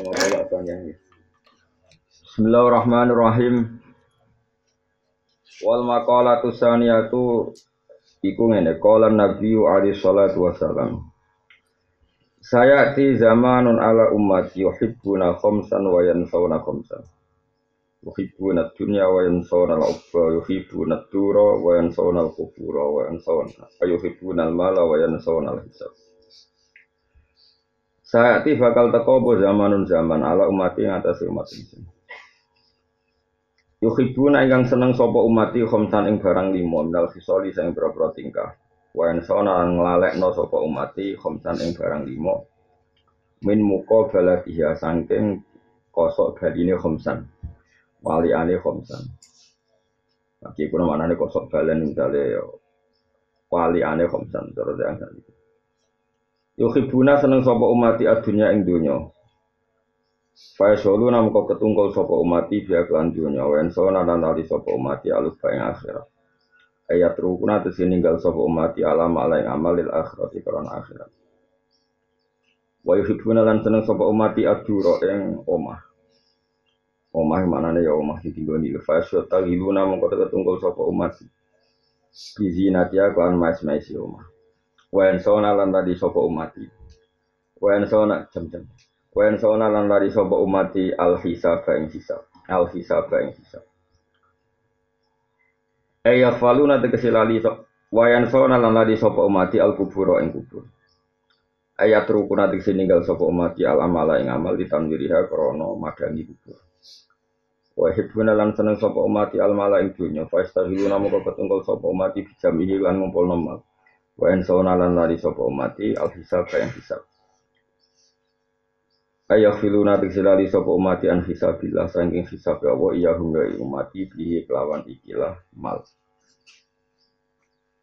Bismillahirrahmanirrahim. Wal maqalatu saniyatu iku ngene qala Nabi alaihi salatu wasalam. Saya ti zamanun ala ummati yuhibbuna khamsan wa yansawna khamsan. Yuhibbuna dunya wa yansawna al-ubba yuhibbuna dura wa yansawna al-qubura wa yansawna yuhibbuna al-mala wa yansawna al-hisab. Saya ti bakal teko apa zamanun zaman ala umat yang atas umat ini. Yuhibuna ingkang seneng sapa umati khamsan ing barang lima minal fisoli sing boro tingkah. Wa ensona nglalekno sapa umati khamsan ing barang lima. Min muka baladiha sangking kosok baline khamsan. Waliane khamsan. Lagi kuna manane kosok balen misale waliane khamsan terus yang tadi. Yuhibuna seneng sapa umati adunya ing donya. Fa solu nam kok ketungkol sapa umati biya kelan donya wa ensona lan ali sapa umati alus bae akhirat. Ayat rukuna tes ninggal sapa umati alam ala ing amalil akhirat karon akhirat. Wa yuhibuna lan seneng sapa umati adura ing omah. Omah manane ya omah ditinggoni fa sota giluna mongko ketungkol sapa umati. Bizinatia kan mas-mas omah. Wen sona lan tadi sopo umati. Wen sona jam-jam. Wen sona lan tadi sopo umati al hisab ing hisab. Al hisab ing hisab. Eya faluna tegese lali sok. Wayan sona lan tadi sopo umati al kuburo ing kubur. Ayat rukuna tegese ninggal sopo umati al amala ing amal ditanwiriha krono madangi kubur. Wa lan seneng sapa umati al mala ing dunya fa istahiluna ketunggal sapa umati bijamihi lan ngumpul nomal. Wa en sauna lan lari sapa umati al hisab yang hisab. Ayah filuna tiksilali sapa umati an hisabillah saking hisab ya wa iya hum umati bihi kelawan ikilah mal.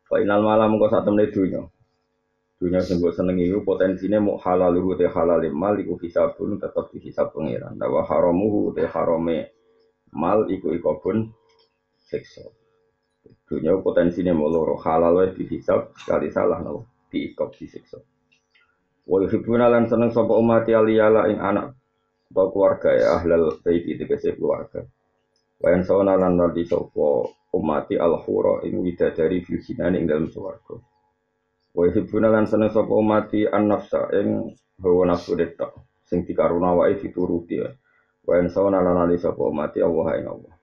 Final malam kok sak temne dunya. Dunya sing mbok senengi iku potensine halal luhu te halal mal iku hisabun tetep dihisab pangeran. Wa haramuhu te harame mal iku ikobun siksa. Dunia potensinya mau loro halal wae dihisab sekali salah nopo diikop disiksa. Wa yuhibbuna lan seneng sapa umat aliyala ing anak atau keluarga ya ahlal itu kese keluarga. Wa yang sawana lan nanti sapa umati al hura ing widadari fil jinan ing dalam swarga. Wa yuhibbuna lan seneng sapa umati an nafsa ing hawa nafsu detak sing dikaruna wae dituruti. Wa yang sawana lan nanti sapa umati Allah ing Allah.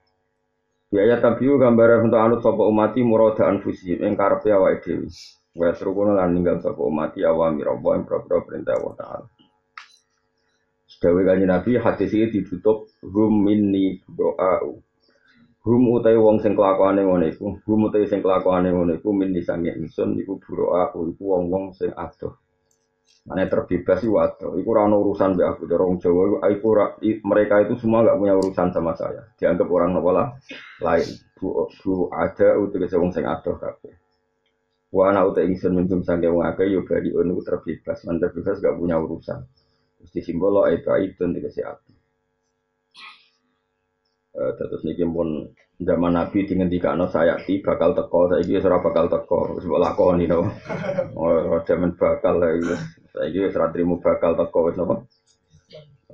Biaya tabiu gambaran untuk anut sapa umati murada anfusihim ing karepe awake dhewe. Wa serukuna lan ninggal sapa umati awamir Allah ing propro perintah Allah taala. Sedawe kanjeng Nabi hadis iki ditutup hum minni doa'u. Hum utai wong sing kelakuane ngono iku, hum utai sing kelakuane ngono iku minni sange ingsun iku buroa iku wong-wong sing adoh. Mana terbebas sih waduh, itu orang urusan be aku dorong Jawa, aku mereka itu semua nggak punya urusan sama saya, dianggap orang nopola lain. Bu, bu ada untuk kesewong sing adoh kafe. Wa ana uta ingsun minjum sange wong akeh yo bari ono terbebas, man terbebas gak punya urusan. Terus disimbol itu itu dikasih aku. Uh, terus niki pun zaman Nabi dingendikano saya ti bakal teko saiki wis ora bakal teko wis mbok lakoni no. Oh zaman bakal lagi saiki wis ora trimo bakal teko wis napa.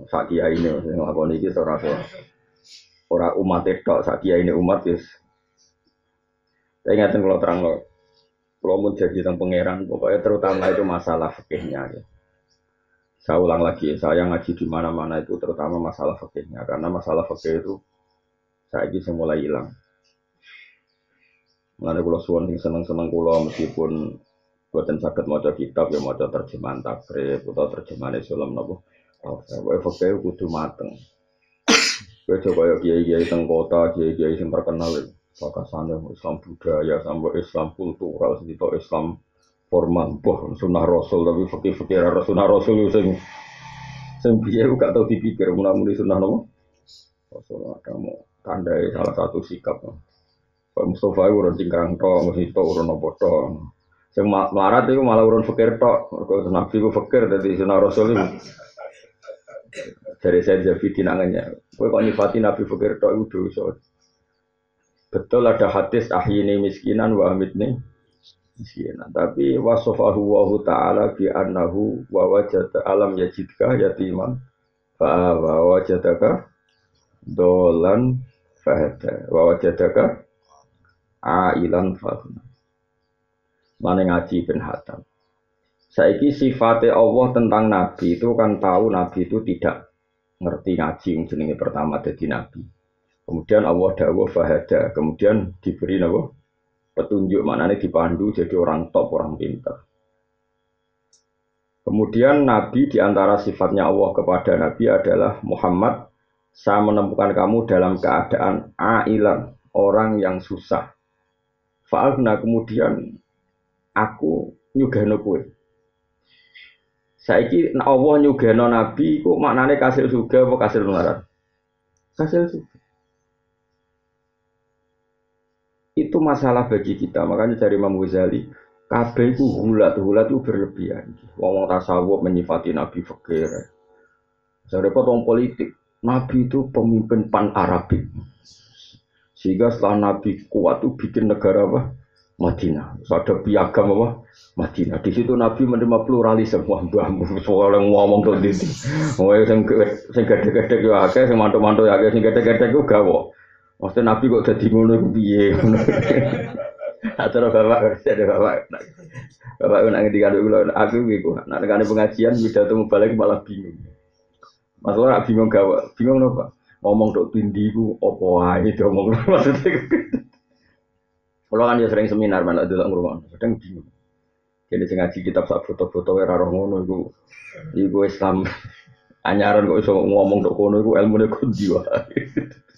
Sak kiai ini sing nglakoni iki ora ora umat tok sak kiai ini umat wis saya ingatkan kalau terang lo, kalau mau jadi tentang pangeran, pokoknya terutama itu masalah fikihnya. Ya. Saya ulang lagi, saya ngaji di mana-mana itu terutama masalah fikihnya, karena masalah fikih itu saya ini mulai hilang. Mengenai kulo suwon sing seneng-seneng kulo meskipun buatan sakit maca kitab ya maca terjemahan takrib atau terjemahan. Oh, saya fakir kudu mateng. Kowe coba ya kiai-kiai teng kota, kiai-kiai sing terkenal Pakasane Islam budaya sampai Islam kultural sedito Islam formal boh sunnah rasul tapi fakir-fakir sunnah rasul sing sing piye gak tau dipikir mun sunnah nopo. Rasul kamu tandai salah satu sikap. Pak Mustafa itu urun cingkrang to, mesti to urun apa to. Sing melarat itu malah urun fakir to. Mergo nabi ku fakir dadi sunnah rasul itu. Dari saya jadi dinangannya. Kowe kok nyifati nabi fakir to itu dosa. Betul ada hadis ahyini miskinan wa amitni miskinan. Tapi wasofahu wa ta'ala bi annahu wa wajada alam yajidka yatiman wa wajadaka dolan fahada wa wajadaka ailan fahuna mana ngaji ben hatam Saiki sifatnya Allah tentang Nabi itu kan tahu Nabi itu tidak ngerti ngaji jenenge pertama jadi Nabi. Kemudian Allah dawuh fahada, kemudian diberi nabo petunjuk mana dipandu jadi orang top, orang pintar. Kemudian Nabi di antara sifatnya Allah kepada Nabi adalah Muhammad. Saya menemukan kamu dalam keadaan ailan, orang yang susah. Fa'alna kemudian aku nyugano kue Saiki Allah nyugeno nabi kok maknane kasil juga apa kasil melarat? Kasil juga. Itu masalah bagi kita. Makanya dari Imam Ghazali, kabeh itu hulat, hulat itu berlebihan. Wong tasawuf menyifati nabi fakir. Saya repot wong politik. Nabi itu pemimpin pan Arabik. Sehingga setelah Nabi kuat itu bikin negara apa? Madinah. Ada piagam apa? Madinah. Di situ Nabi menerima pluralisme. Wah, mbah, soal yang ngomong tuh di yang sing gede-gede yo akeh, sing mantu-mantu ya akeh, sing gede-gede ku gawo. Maksudnya Nabi kok jadi ngono iku piye? Acara bapak, ada bapak. Bapak nak ngendikan kula aku iku, nak nekane pengajian pidato balik malah bingung. Masalah bingung gawa, bingung apa? Ngomong tok tindi ku opo ae ngomong maksudnya. Kalau kan ya sering seminar mana dulu ngurungan, kadang bingung. Jadi sing ngaji kitab sak foto-foto era roh ngono iku iku Islam anyaran kok iso ngomong tok kono iku ilmune kundi wae.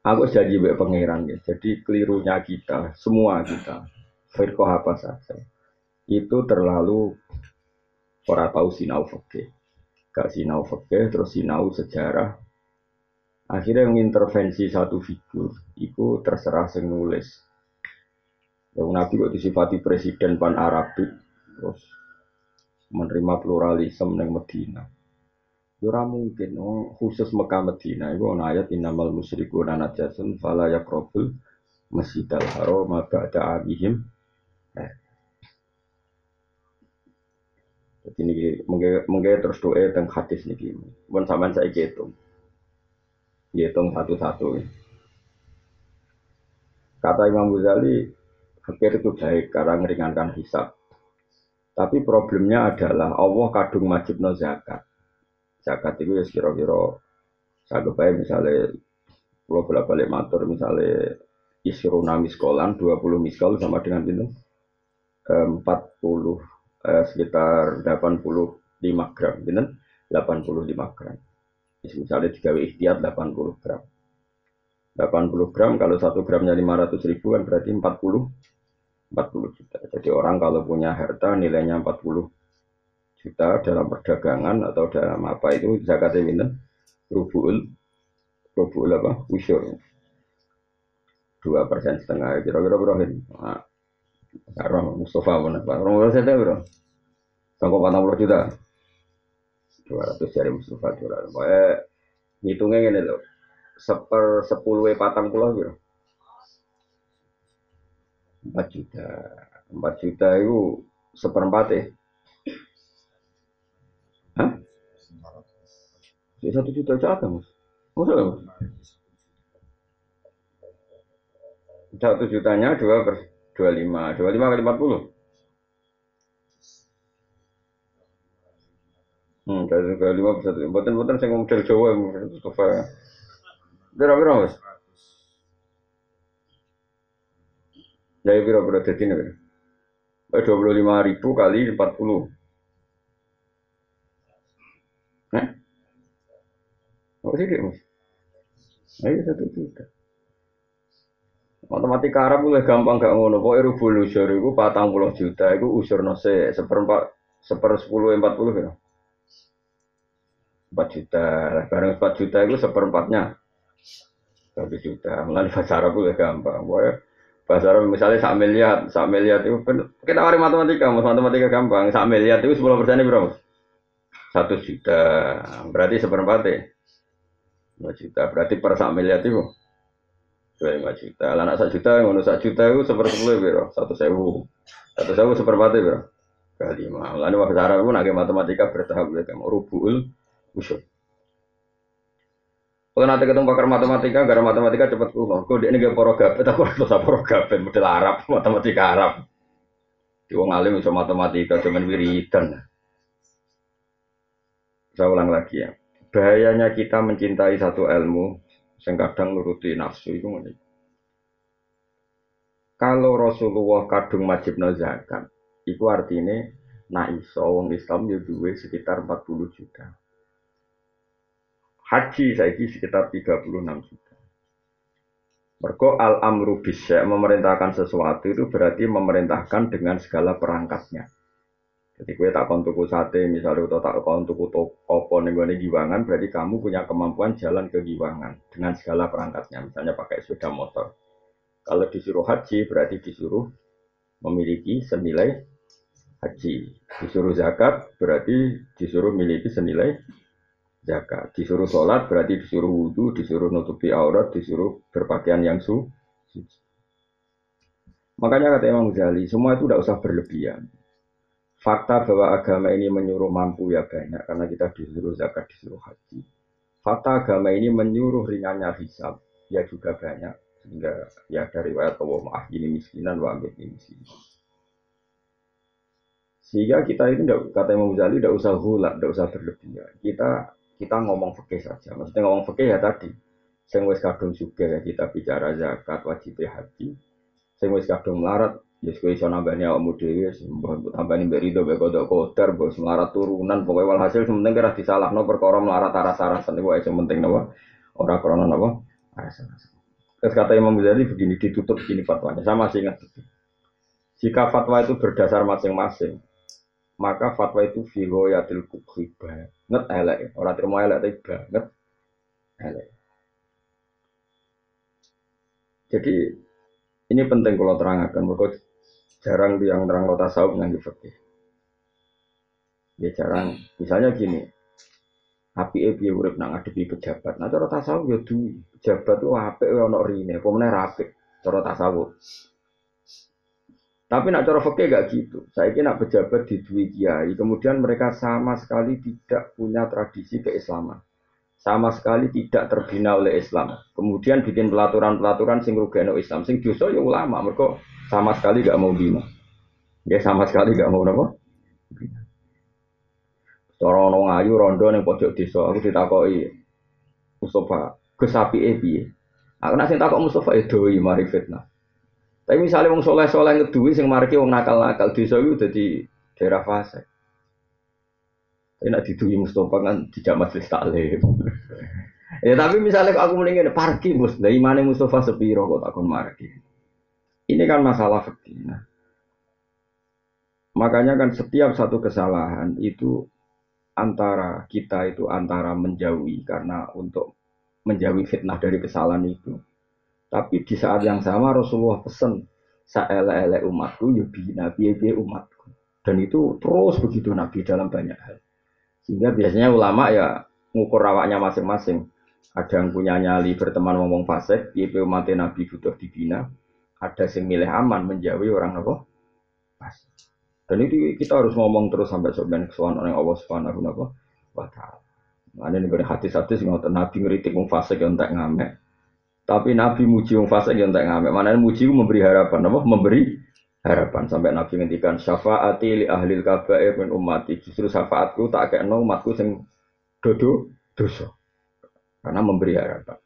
Aku janji mbek pangeran ya. Jadi kelirunya kita, semua kita, firqah apa saja, itu terlalu ora tahu sinau fikih. Gak sinau fikih terus sinau sejarah, Akhirnya mengintervensi satu figur, itu terserah sing nulis. Yang Nabi kok disifati presiden pan Arabik, terus menerima pluralisme yang Medina. Yura mungkin, oh, khusus Mekah Medina, itu ada ayat innamal musyriku najasun fala yakrobul masjidal haram ba'da abihim. Eh. Jadi ini mungkin terus doa tentang hadis ini. Bukan sama saya gitu hitung satu-satu. Kata Imam Ghazali, fakir itu baik karena meringankan hisab. Tapi problemnya adalah Allah kadung majib no zakat. Zakat itu ya kira-kira saya kebayang misalnya kalau bolak balik matur misalnya isruna miskolan 20 miskol sama dengan itu 40 eh, sekitar 85 gram, 85 gram. Misalnya digawe ikhtiar 80 gram. 80 gram kalau satu gramnya 500 ribu kan berarti 40 40 juta. Jadi orang kalau punya harta nilainya 40 juta dalam perdagangan atau dalam apa itu zakatnya minta rubul rubul apa usyur dua persen setengah kira-kira berapa? Nah, karena Mustafa mana pak? Orang saya tahu bro. Sanggup 40 juta. 200 jari Mustafa 200 pokoknya ngitungnya gini loh seper sepuluh patang pulau gitu 4 juta 4 juta itu seperempat ya Hah? Ya satu juta ada mas Masa mas? Satu jutanya dua per dua lima, dua lima kali empat puluh. Hmm, dari ke lima bisa tuh. Buatan buatan saya ngomong Jawa yang Mustafa. Berapa berapa mas? Jadi berapa berapa jadi nih? Eh dua puluh lima ribu kali empat puluh. Eh? Oh sih mas. Ayo satu juta. Matematika Arab boleh gampang gak ngono. Pokoknya rubul usur itu patang puluh juta. Itu usur nose seperempat seper sepuluh empat puluh ya. 4 juta. Barang 4 juta itu seperempatnya 1 juta. Melalui bahasa Arab gampang. Pokoknya bahasa Arab misalnya sak miliar, sak miliar itu kita wari matematika, mas matematika gampang. Sak miliar itu 10 persen berapa? 1 juta. Berarti seperempatnya 5 juta. Berarti per sak miliar itu 25 juta. Lah anak 1 juta, ngono 1 juta itu seper 10 biro, 1 sewu. 1 sewu seperempatnya biro. kali lima. Lalu bahasa Arab pun agak matematika bertahap ya kamu rubuul usul. Kalau nanti ketemu pakar matematika, gara matematika cepat kulo. Kau dia gak poro gapet, aku harus gapet, model Arab, matematika Arab. Di wong alim bisa matematika, cuman wiridan. Saya ulang lagi ya. Bahayanya kita mencintai satu ilmu, yang kadang nuruti nafsu itu ngene. Kalau Rasulullah kadung wajib zakat, itu artinya nah iso wong Islam ya duwe sekitar 40 juta. Haji saiki sekitar 36 juta. Mergo al amru bisa memerintahkan sesuatu itu berarti memerintahkan dengan segala perangkatnya. Jadi gue tak kon tuku sate misalnya atau tak kon tuku opo gue giwangan berarti kamu punya kemampuan jalan ke giwangan dengan segala perangkatnya misalnya pakai sepeda motor. Kalau disuruh haji berarti disuruh memiliki senilai haji. Disuruh zakat berarti disuruh memiliki senilai zakat. Disuruh sholat berarti disuruh wudhu, disuruh nutupi aurat, disuruh berpakaian yang su. Makanya kata Imam Ghazali, semua itu tidak usah berlebihan. Fakta bahwa agama ini menyuruh mampu ya banyak, karena kita disuruh zakat, disuruh haji. Fakta agama ini menyuruh ringannya hisab, ya juga banyak. Sehingga ya dari riwayat Allah maaf ini miskinan, wa ini miskinan. Sehingga kita itu kata Imam Ghazali tidak usah hula, tidak usah berlebihan. Kita kita ngomong fikih saja. Maksudnya ngomong fikih ya tadi. Sing wis kadung juga ya kita bicara zakat wajib haji. Sing wis kadung melarat ya kowe iso nambani awakmu dhewe mbok tambani mbek rido mbek kotor bos melarat turunan pokoknya walhasil sementing kira disalahno perkara melarat aras-arasan iku sing penting napa? Ora krana napa? Aras-arasan. Terus kata Imam Ghazali begini ditutup begini fatwanya. Sama sih ingat Jika fatwa itu berdasar masing-masing, maka fatwa itu filoyatil kubri banget elek orang terima elek tapi banget elek. Jadi ini penting kalau terangkan mereka jarang yang terang lo tasawuf nggak fikih ya jarang. Misalnya gini api api urip nang ngadepi pejabat? Nah cara tasawuf ya duwi pejabat tuh apik ono rine pemene rapi cara tasawuf tapi nak cara fakih gak gitu. Saya kira pejabat di Dwi Kiai, kemudian mereka sama sekali tidak punya tradisi keislaman. Sama sekali tidak terbina oleh Islam. Kemudian bikin pelaturan-pelaturan sing rugeno Islam. Sing dosa ya ulama, mereka sama sekali gak mau bina. Ya sama sekali gak mau apa? Cara ono ngayu rondo ning pojok desa, aku ditakoki Mustafa, kesapi piye? Aku nak sing takok Mustafa e doi mari fitnah. Tapi misalnya wong soleh soleh ngedui sing marki wong nakal nakal desa itu jadi daerah fase. Tapi nak didui Mustafa kan tidak majelis taklim. ya tapi misalnya aku mendingin parkir mus, dari mana Mustafa sepiro kok takon marki. Ini kan masalah fikih. Nah, makanya kan setiap satu kesalahan itu antara kita itu antara menjauhi karena untuk menjauhi fitnah dari kesalahan itu tapi di saat yang sama Rasulullah pesan saele-ele umatku ya nabi umatku. Dan itu terus begitu Nabi dalam banyak hal. Sehingga biasanya ulama ya ngukur rawaknya masing-masing. Ada yang punya nyali berteman ngomong fasik, ya umat Nabi butuh dibina. Ada yang milih aman menjauhi orang apa? Fasik. Dan itu kita harus ngomong terus sampai sebenarnya kesuwan orang Allah Subhanahu wa taala. Nah, ini hati-hati sih ngotot Nabi ngeritik wong fasik yang tak ngamek. Tapi Nabi muji wong fasik yang tak ngamek. Mana muji memberi harapan, apa? Memberi harapan sampai Nabi ngendikan syafaati li ahli kabair min ummati. Justru syafaatku tak kekno umatku sing dodo dosa. Karena memberi harapan.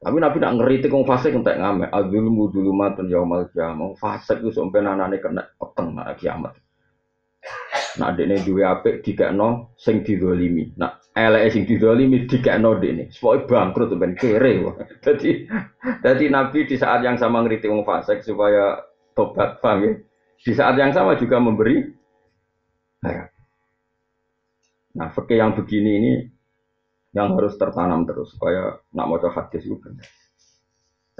Tapi Nabi nak ngeritik wong fasik entek ngamek. Adzulmu dzulumatun yaumal qiyamah. Fasik ku sampe nanane kena peteng nak kiamat. Nak dekne duwe apik dikekno sing didolimi. Nak eleke sing didolimi dikekno dekne. Supaya bangkrut ben kere. Jadi jadi Nabi di saat yang sama ngritik wong fasik supaya tobat, paham ya? Di saat yang sama juga memberi harapan. Nah, fikih yang begini ini yang harus tertanam terus supaya nak mau hadis itu benar.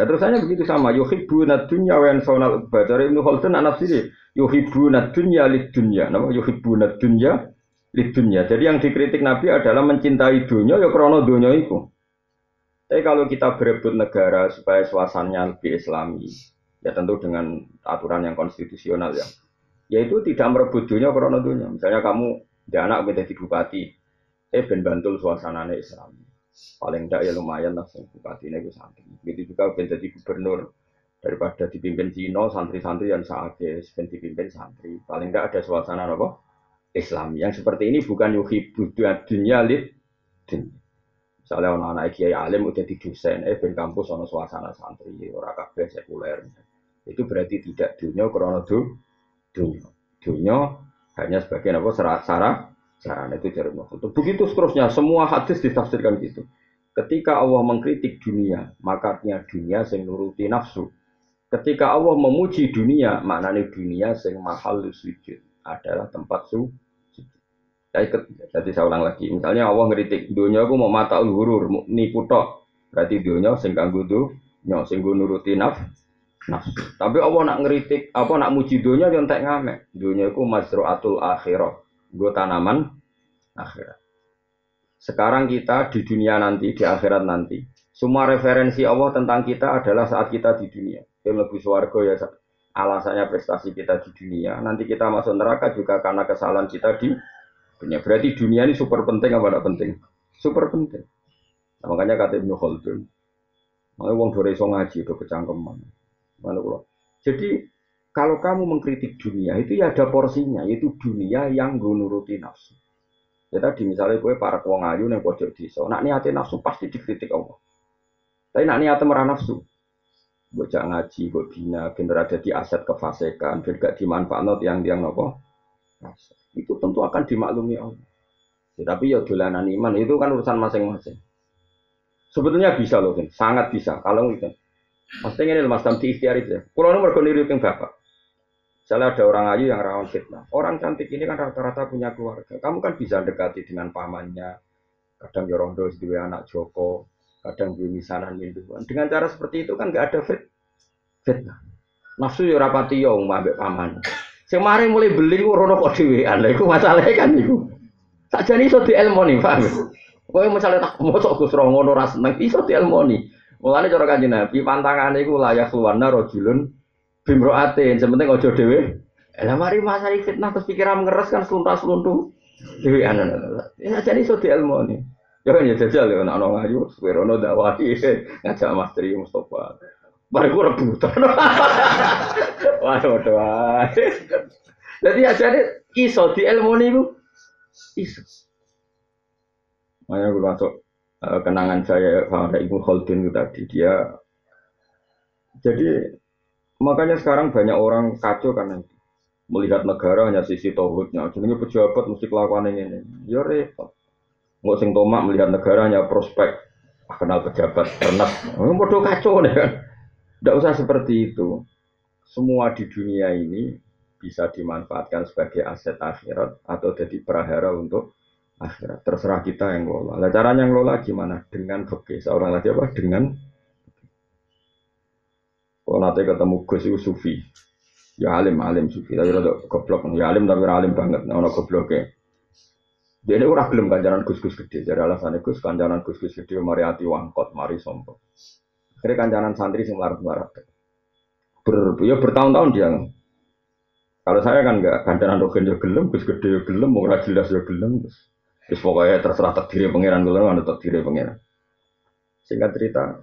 Ya, terus hanya begitu sama. Yuhibbu dunya wa yansawna ubad. Dari Ibnu Khaldun anak sini. Yuhibbu dunya lid dunya. Nama yuhibbu dunya lid dunya. Jadi yang dikritik Nabi adalah mencintai dunia ya krono dunia itu. Tapi kalau kita berebut negara supaya suasananya lebih islami, ya tentu dengan aturan yang konstitusional ya. yaitu tidak merebut dunia karena dunia. Misalnya kamu dia anak menjadi bupati, eh ben bantul suasana Islam. Paling tidak ya lumayan lah bupati ini gue santri. Begitu juga ben jadi gubernur daripada dipimpin Cino santri-santri yang saatnya ben dipimpin santri. Paling tidak ada suasana apa? Islam. Yang seperti ini bukan yuhi dunia lid Misalnya anak anak kiai alim udah di dosen, eh ben kampus ono suasana santri, orang kabeh sekuler. Itu berarti tidak dunia karena du, dunia. Dunia hanya sebagai apa sarana sarana itu dari itu. Begitu seterusnya semua hadis ditafsirkan gitu. Ketika Allah mengkritik dunia, maka artinya dunia sing nuruti nafsu. Ketika Allah memuji dunia, maknanya dunia sing mahal sujud adalah tempat su jadi saya ulang lagi. Misalnya Allah ngeritik, dunia aku mau mata hurur, nipu tok. Berarti dunia sing kanggo dunya, sing nuruti naf, nafsu. Tapi Allah nak ngeritik, apa nak muji dunia yang tak ngamek. Dunia aku mazruatul akhirah. Gue tanaman akhirat. Sekarang kita di dunia nanti, di akhirat nanti. Semua referensi Allah tentang kita adalah saat kita di dunia. Dia lebih suarga ya alasannya prestasi kita di dunia. Nanti kita masuk neraka juga karena kesalahan kita di dunia. Berarti dunia ini super penting apa tidak penting? Super penting. Nah, makanya kata Ibnu Khaldun, makanya dore iso ngaji itu kecangkeman. Jadi kalau kamu mengkritik dunia itu ya ada porsinya, yaitu dunia yang gue nuruti nafsu. Ya tadi misalnya gue para wong ayu nih pojok desa, nak niatin nafsu pasti dikritik Allah. Tapi nak niatin merah nafsu, jangan ngaji, gue bina, bener ada di aset kefasikan, biar gak dimanfaatkan yang yang nopo. Itu tentu akan dimaklumi Allah. Ya, tapi ya dolanan iman itu kan urusan masing-masing. Sebetulnya bisa loh, sangat bisa. Kalau itu, maksudnya ini mas Tamti ikhtiar itu ya. Kalau nomor niru yang bapak. Misalnya ada orang ayu yang rawan fitnah. Orang cantik ini kan rata-rata punya keluarga. Kamu kan bisa dekati dengan pamannya. Kadang yorondo dua anak Joko, kadang dua misanan minduan. Dengan cara seperti itu kan nggak ada fit, fitnah. Nafsu ya rapati yo mbak paman. Semari mulai beli rono kok dhewean. Lha iku masalahe kan iku. Sakjane iso dielmoni, paham? Kowe misale tak mosok Gus ora ngono ra seneng, iso dielmoni. Mulane cara Kanjeng Nabi pantangane iku layak luwana rajulun bimroatin, sementing aja dhewe. Lah mari masa fitnah terus pikiran ngeres kan sluntas-sluntu. Dhewean. Ya jadi iso dielmoni. Ya kan ya jajal ya anak orang ayu, sewerono dakwahi ngajak Mas Tri Mustafa. Baru gue rebutan. Waduh, waduh. Jadi aja nih iso di ilmu nih iso. Gue masuk uh, kenangan saya pada Ibu Khaldun itu tadi dia. Jadi makanya sekarang banyak orang kacau karena itu. Melihat negara hanya sisi tauhidnya. Jadi pejabat mesti kelakuan ini. Ya repot. Nggak sing tomak melihat negara hanya prospek. Ah, kenal pejabat, pernah. Oh, bodoh kacau nih kan. Tidak usah seperti itu semua di dunia ini bisa dimanfaatkan sebagai aset akhirat atau jadi prahara untuk akhirat. Terserah kita yang ngelola. Nah, caranya ngelola gimana? Dengan fikih. Seorang lagi apa? Dengan kalau nanti ketemu Gus itu sufi. Ya alim, alim sufi. Tapi rada goblok. Ya alim tapi alim banget. Nah, ono gobloknya. Dia ini orang belum kanjaran gus-gus gede. Jadi alasannya gus kanjaran gus-gus gede mari hati wangkot, mari sombong. Akhirnya kanjaran santri sing larat-larat ber, ya bertahun-tahun dia. Kalau saya kan enggak kancanan rogen ya gelem, gus gede ya gelem, mau jelas ya gelem, terus, terus pokoknya terserah takdir pangeran gelem, ada takdir pangeran. Singkat cerita,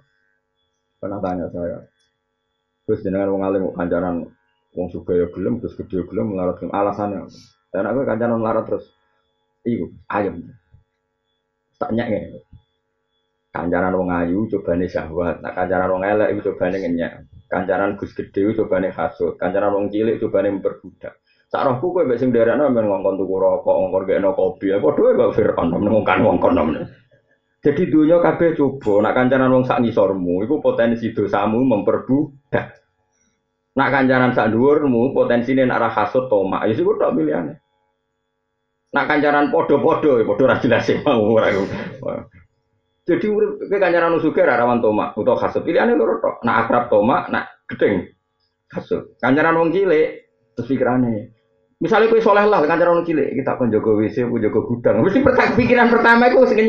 pernah tanya saya, terus jenengan wong alim kancanan wong suka ya gelem, gus gede ya gelem, melarat gelem, alasannya. Dan aku kancanan melarat terus, ibu ayam, tanya ya. Kancanan wong ayu cobane syahwat, nah kancanan wong elek itu cobane ngenyak. Kancanan Gus Gede cobane hasud, kancanan wong cilik cobane memperbudak. Sak rohku kowe mbek sing derekno men ngongkon tuku rokok, ngongkon gekno kopi, apa dhewe kok Fir'aun ngongkon ngongkon nemen. Jadi dunia kabeh coba, nak kancanan wong sak ngisormu, iku potensi dosamu memperbudak. Nak kancanan sak dhuwurmu, potensine nak ra hasud tomak, ya sik tok pilihane. Nak kancanan podo-podo, podo ra jelas mau ora. Jadi urip ke kancanan usuke ra rawan tomak utawa kasut. Pilihane loro tok. Nak akrab tomak, nak gedeng kasut. Kancanan wong cilik terus pikirane. Misalnya kue soleh lah kancanan wong cilik, kita kon jaga WC, kon jaga gudang. Mesti pikiran pertama itu sing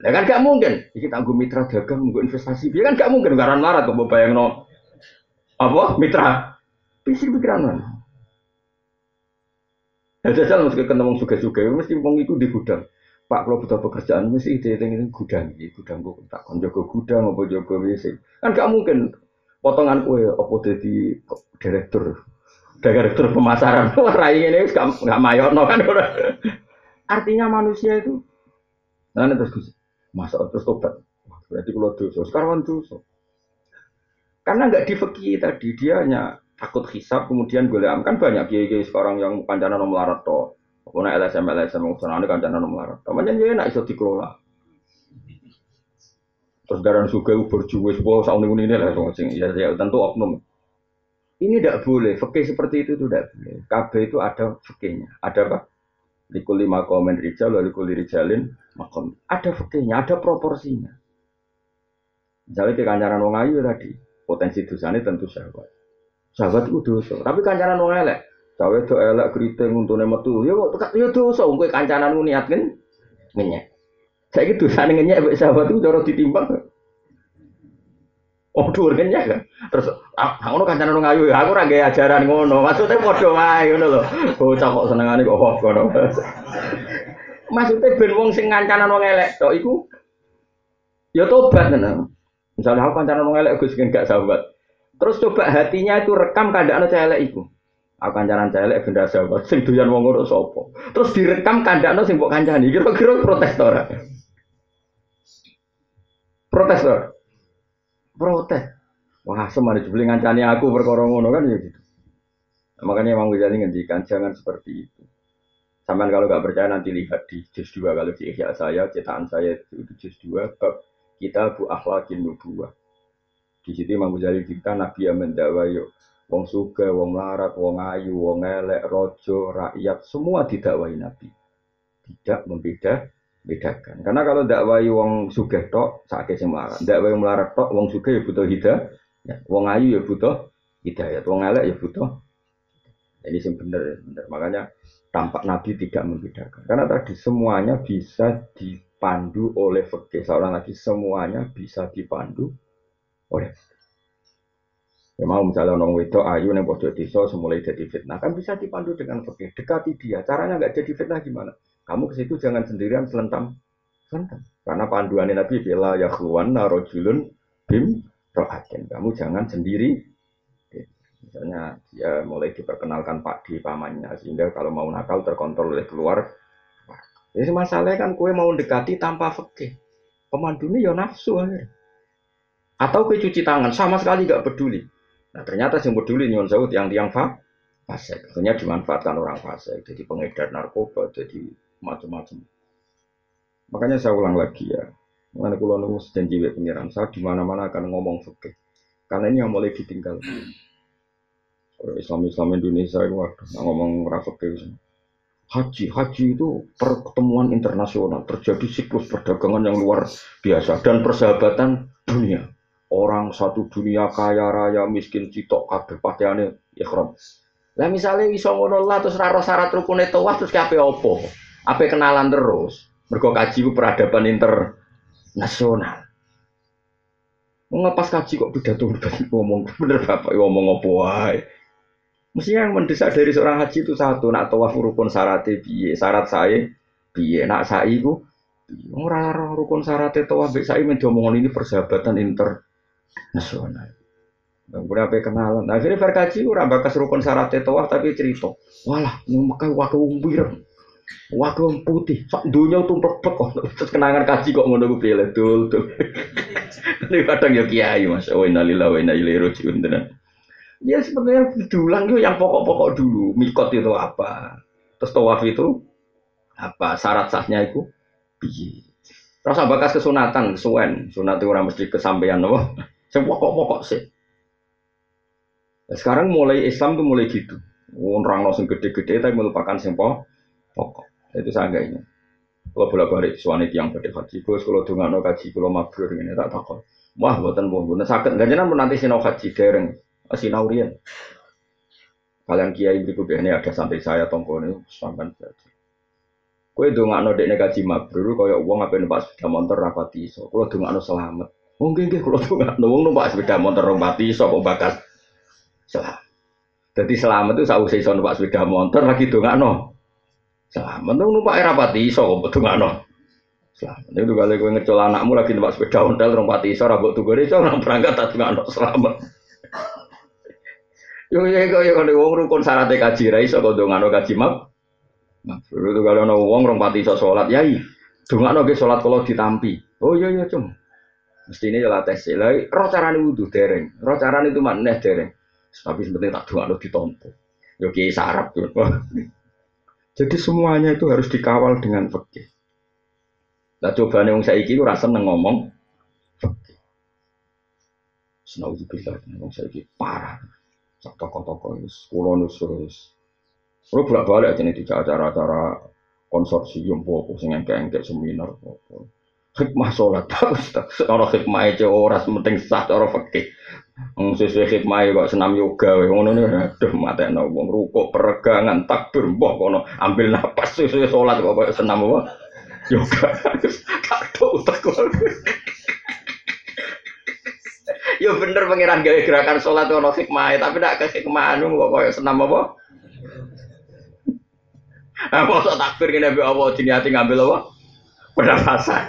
Ya kan gak mungkin. Kita tangguh mitra dagang, nggo investasi. Ya kan gak mungkin garan larat kok bayang no apa mitra. Pikir pikiran mana? Ya jajal mesti ketemu suga-suga, mesti iku di gudang. Pak kalau butuh pekerjaan mesti ide ini gudang, ini gudang kok tak kon jaga gudang apa jaga WC. Kan gak mungkin potongan kue apa jadi direktur direktur pemasaran. Rai ini gak gak mayono kan. Artinya manusia itu nah terus gus. Masa terus tobat. Berarti kalau dosa sekarang dosa. Karena nggak difeki tadi dia hanya takut hisap kemudian gue kan banyak kiai sekarang yang kancana nomor larat Aku naik LSM LSM sana kan jangan melarat. Temannya dia nak iso dikelola. Terus garan suka berjuwe sebuah sauni ini lah sing ya, ya tentu oknum. Ini tidak boleh. Fakih seperti itu tidak boleh. KB itu ada fakihnya. Ada apa? Lima komen rijal, likul rijalin makom. Ada fakihnya, ada proporsinya. Misalnya ke kancaran wong ayu tadi, potensi dosanya tentu sahabat. Sahabat itu dosa. Tapi kancaran wong elek, Cawe itu elek keriting untune metu. Ya kok tekak ya dosa kowe kancananmu niat kan ngenyek. Saiki dosane ngenyek mek sahabat itu cara ditimbang. Oh, dhuwur kan. Terus ah, ngono kancanan ngayu, aku ora ajaran ngono. Maksudnya padha wae ngono lho. Bocah kok senengane kok kok ngono. Maksudnya ben wong sing ngancanan wong elek iku ya tobat tenan. Misalnya aku kancanan wong elek Gus gak sahabat. Terus coba hatinya itu rekam keadaan elek iku. Aku kancanan celek benda sahabat sing doyan wong ngono sapa. Terus direkam kandakno sing mbok kancani. Kira-kira protes ora? Protes? Protes. Wah, semari jebule ngancani aku perkara ngono kan ya gitu. Makanya Imam Ghazali ngendikan jangan seperti itu. Sampai kalau nggak percaya nanti lihat di juz 2 kalau di ihya saya, cetakan saya itu di juz 2 bab kita bu akhlakin nubuwah. Di situ Imam Ghazali kita Nabi yang mendakwa Wong suga, wong larat, wong ayu, wong elek, rojo, rakyat, semua didakwahi Nabi. Tidak membeda bedakan. Karena kalau dakwai wong suga tok, sakit sing. Dakwai wong melarat tok, wong suga ya butuh hidayah. Ya, wong ayu ya butuh hidayah. Wong elek ya butuh. Ini sing bener, bener. Makanya tampak Nabi tidak membedakan. Karena tadi semuanya bisa dipandu oleh fikih. Seorang lagi semuanya bisa dipandu oleh Ya mau misalnya orang wedok ayu nih pojok desa semulai jadi fitnah kan bisa dipandu dengan fikih. Dekati dia. Caranya nggak jadi fitnah gimana? Kamu ke situ jangan sendirian selentam. Selentam. Karena panduannya Nabi bila ya keluar narojulun bim rohatin. Kamu jangan sendiri. Misalnya dia mulai diperkenalkan Pak di pamannya sehingga kalau mau nakal terkontrol oleh keluar. Jadi masalahnya kan kue mau dekati tanpa fikih. Pemandunya ya nafsu akhirnya. Atau ke cuci tangan sama sekali gak peduli. Nah ternyata yang peduli nyuwun sewu yang tiang fa. Akhirnya dimanfaatkan orang fasik, jadi pengedar narkoba, jadi macam-macam. Makanya saya ulang lagi ya, Mana kulo nunggu janji pengiran saya di mana mana akan ngomong fikih. Karena ini yang mulai ditinggal. Islam Islam Indonesia itu waduh, ngomong fikih. Haji, haji itu pertemuan internasional, terjadi siklus perdagangan yang luar biasa dan persahabatan dunia orang satu dunia kaya raya miskin citok kabeh pakaiane ikhram. Lah misalnya iso ngono lah terus raro syarat rukune tawaf terus kabeh opo? Apa kenalan terus? Mergo kaji ku peradaban internasional. Ngepas kaji kok pidato ngomong bener bapak ngomong opo wae. Mestinya yang mendesak dari seorang haji itu satu, nak tawaf rukun syaratnya biye, syarat saya biye, nak saya itu orang rukun syaratnya tawaf saya mendomongin ini persahabatan inter nasional. Kemudian apa kenalan. Akhirnya verkaji ora bakas rukun syarat tawaf tapi cerita. Walah, yang makai waktu Waktu putih, sak dunia tumplek kok. Terus kenangan kaji kok ngono ku pilih dul tuh. Ini kadang ya kiai Mas. Oh innalillahi wa inna ilaihi rajiun Ya sebenarnya diulang itu yang pokok-pokok dulu. Mikot itu apa? Terus tawaf itu apa? Syarat sahnya itu piye? Rasa bakas kesunatan, kesuwen. Sunat itu orang mesti kesampaian loh. Yang pokok-pokok sih. Nah, sekarang mulai Islam tuh mulai gitu. Orang langsung gede-gede tapi melupakan pokok. Itu saya enggak ini. Kalau bolak balik suami yang pada haji, bos kalau tuh nggak kaji, kalau mabrur ini tak takut. Wah, buatan buatan sakit. Gak jangan nanti sinau haji dereng, sinaurian. Kalian kiai berikut ini ada sampai saya tongkol sampai jadi. Kue dongak no dek kaji mabrur, kaya uang apa nih pas sepeda motor rapati so. Kalau dongak no selamat. Mungkin nggih kalau tuh nggak nunggu numpak sepeda motor rong pati sapa bakat selamat. Jadi selamat itu saya iso numpak sepeda motor lagi nggak no Selamat tuh numpak era pati iso kok betul ngono. Selamat. Itu kali gue ngecol anakmu lagi numpak sepeda ontel rong pati iso ra mbok tuku orang berangkat tak ngono selamat. Yo yo yo yo kalau wong rukun syarat kaji ra iso kok dongano kaji map. Nah, itu kalau ono wong rong pati iso salat, yai. Dongano ge salat kalau ditampi. Oh iya iya, Cung. Mesti ini jelas tes lah. Roh carane wudhu dereng. Roh carane itu mana dereng. Tapi sebetulnya tak dongano ditompo. Yo ki sarap tuh. Jadi semuanya itu harus dikawal dengan fikih. Nah coba nih wong saiki ora seneng ngomong fikih. Senauzubillah, wong saiki parah toko-toko wis kula nusus. Kula bolak-balik aja di acara-acara konsorsium popo sing engke-engke seminar popo. Hikmah sholat tak ora hikmah aja ora penting sah cara fikih. Wong sesuai hikmah kok senam yoga wae ngono ne aduh matekno wong rukuk peregangan takbir mbah kono ambil napas sesuai sholat kok koyo senam apa yoga. Kado utek Yo bener pangeran gawe gerakan sholat ono hikmah, tapi tidak ke hikmah anu kok koyo senam apa? Ah mosok takbir ngene mbek apa diniati ngambil apa? Pernafasan.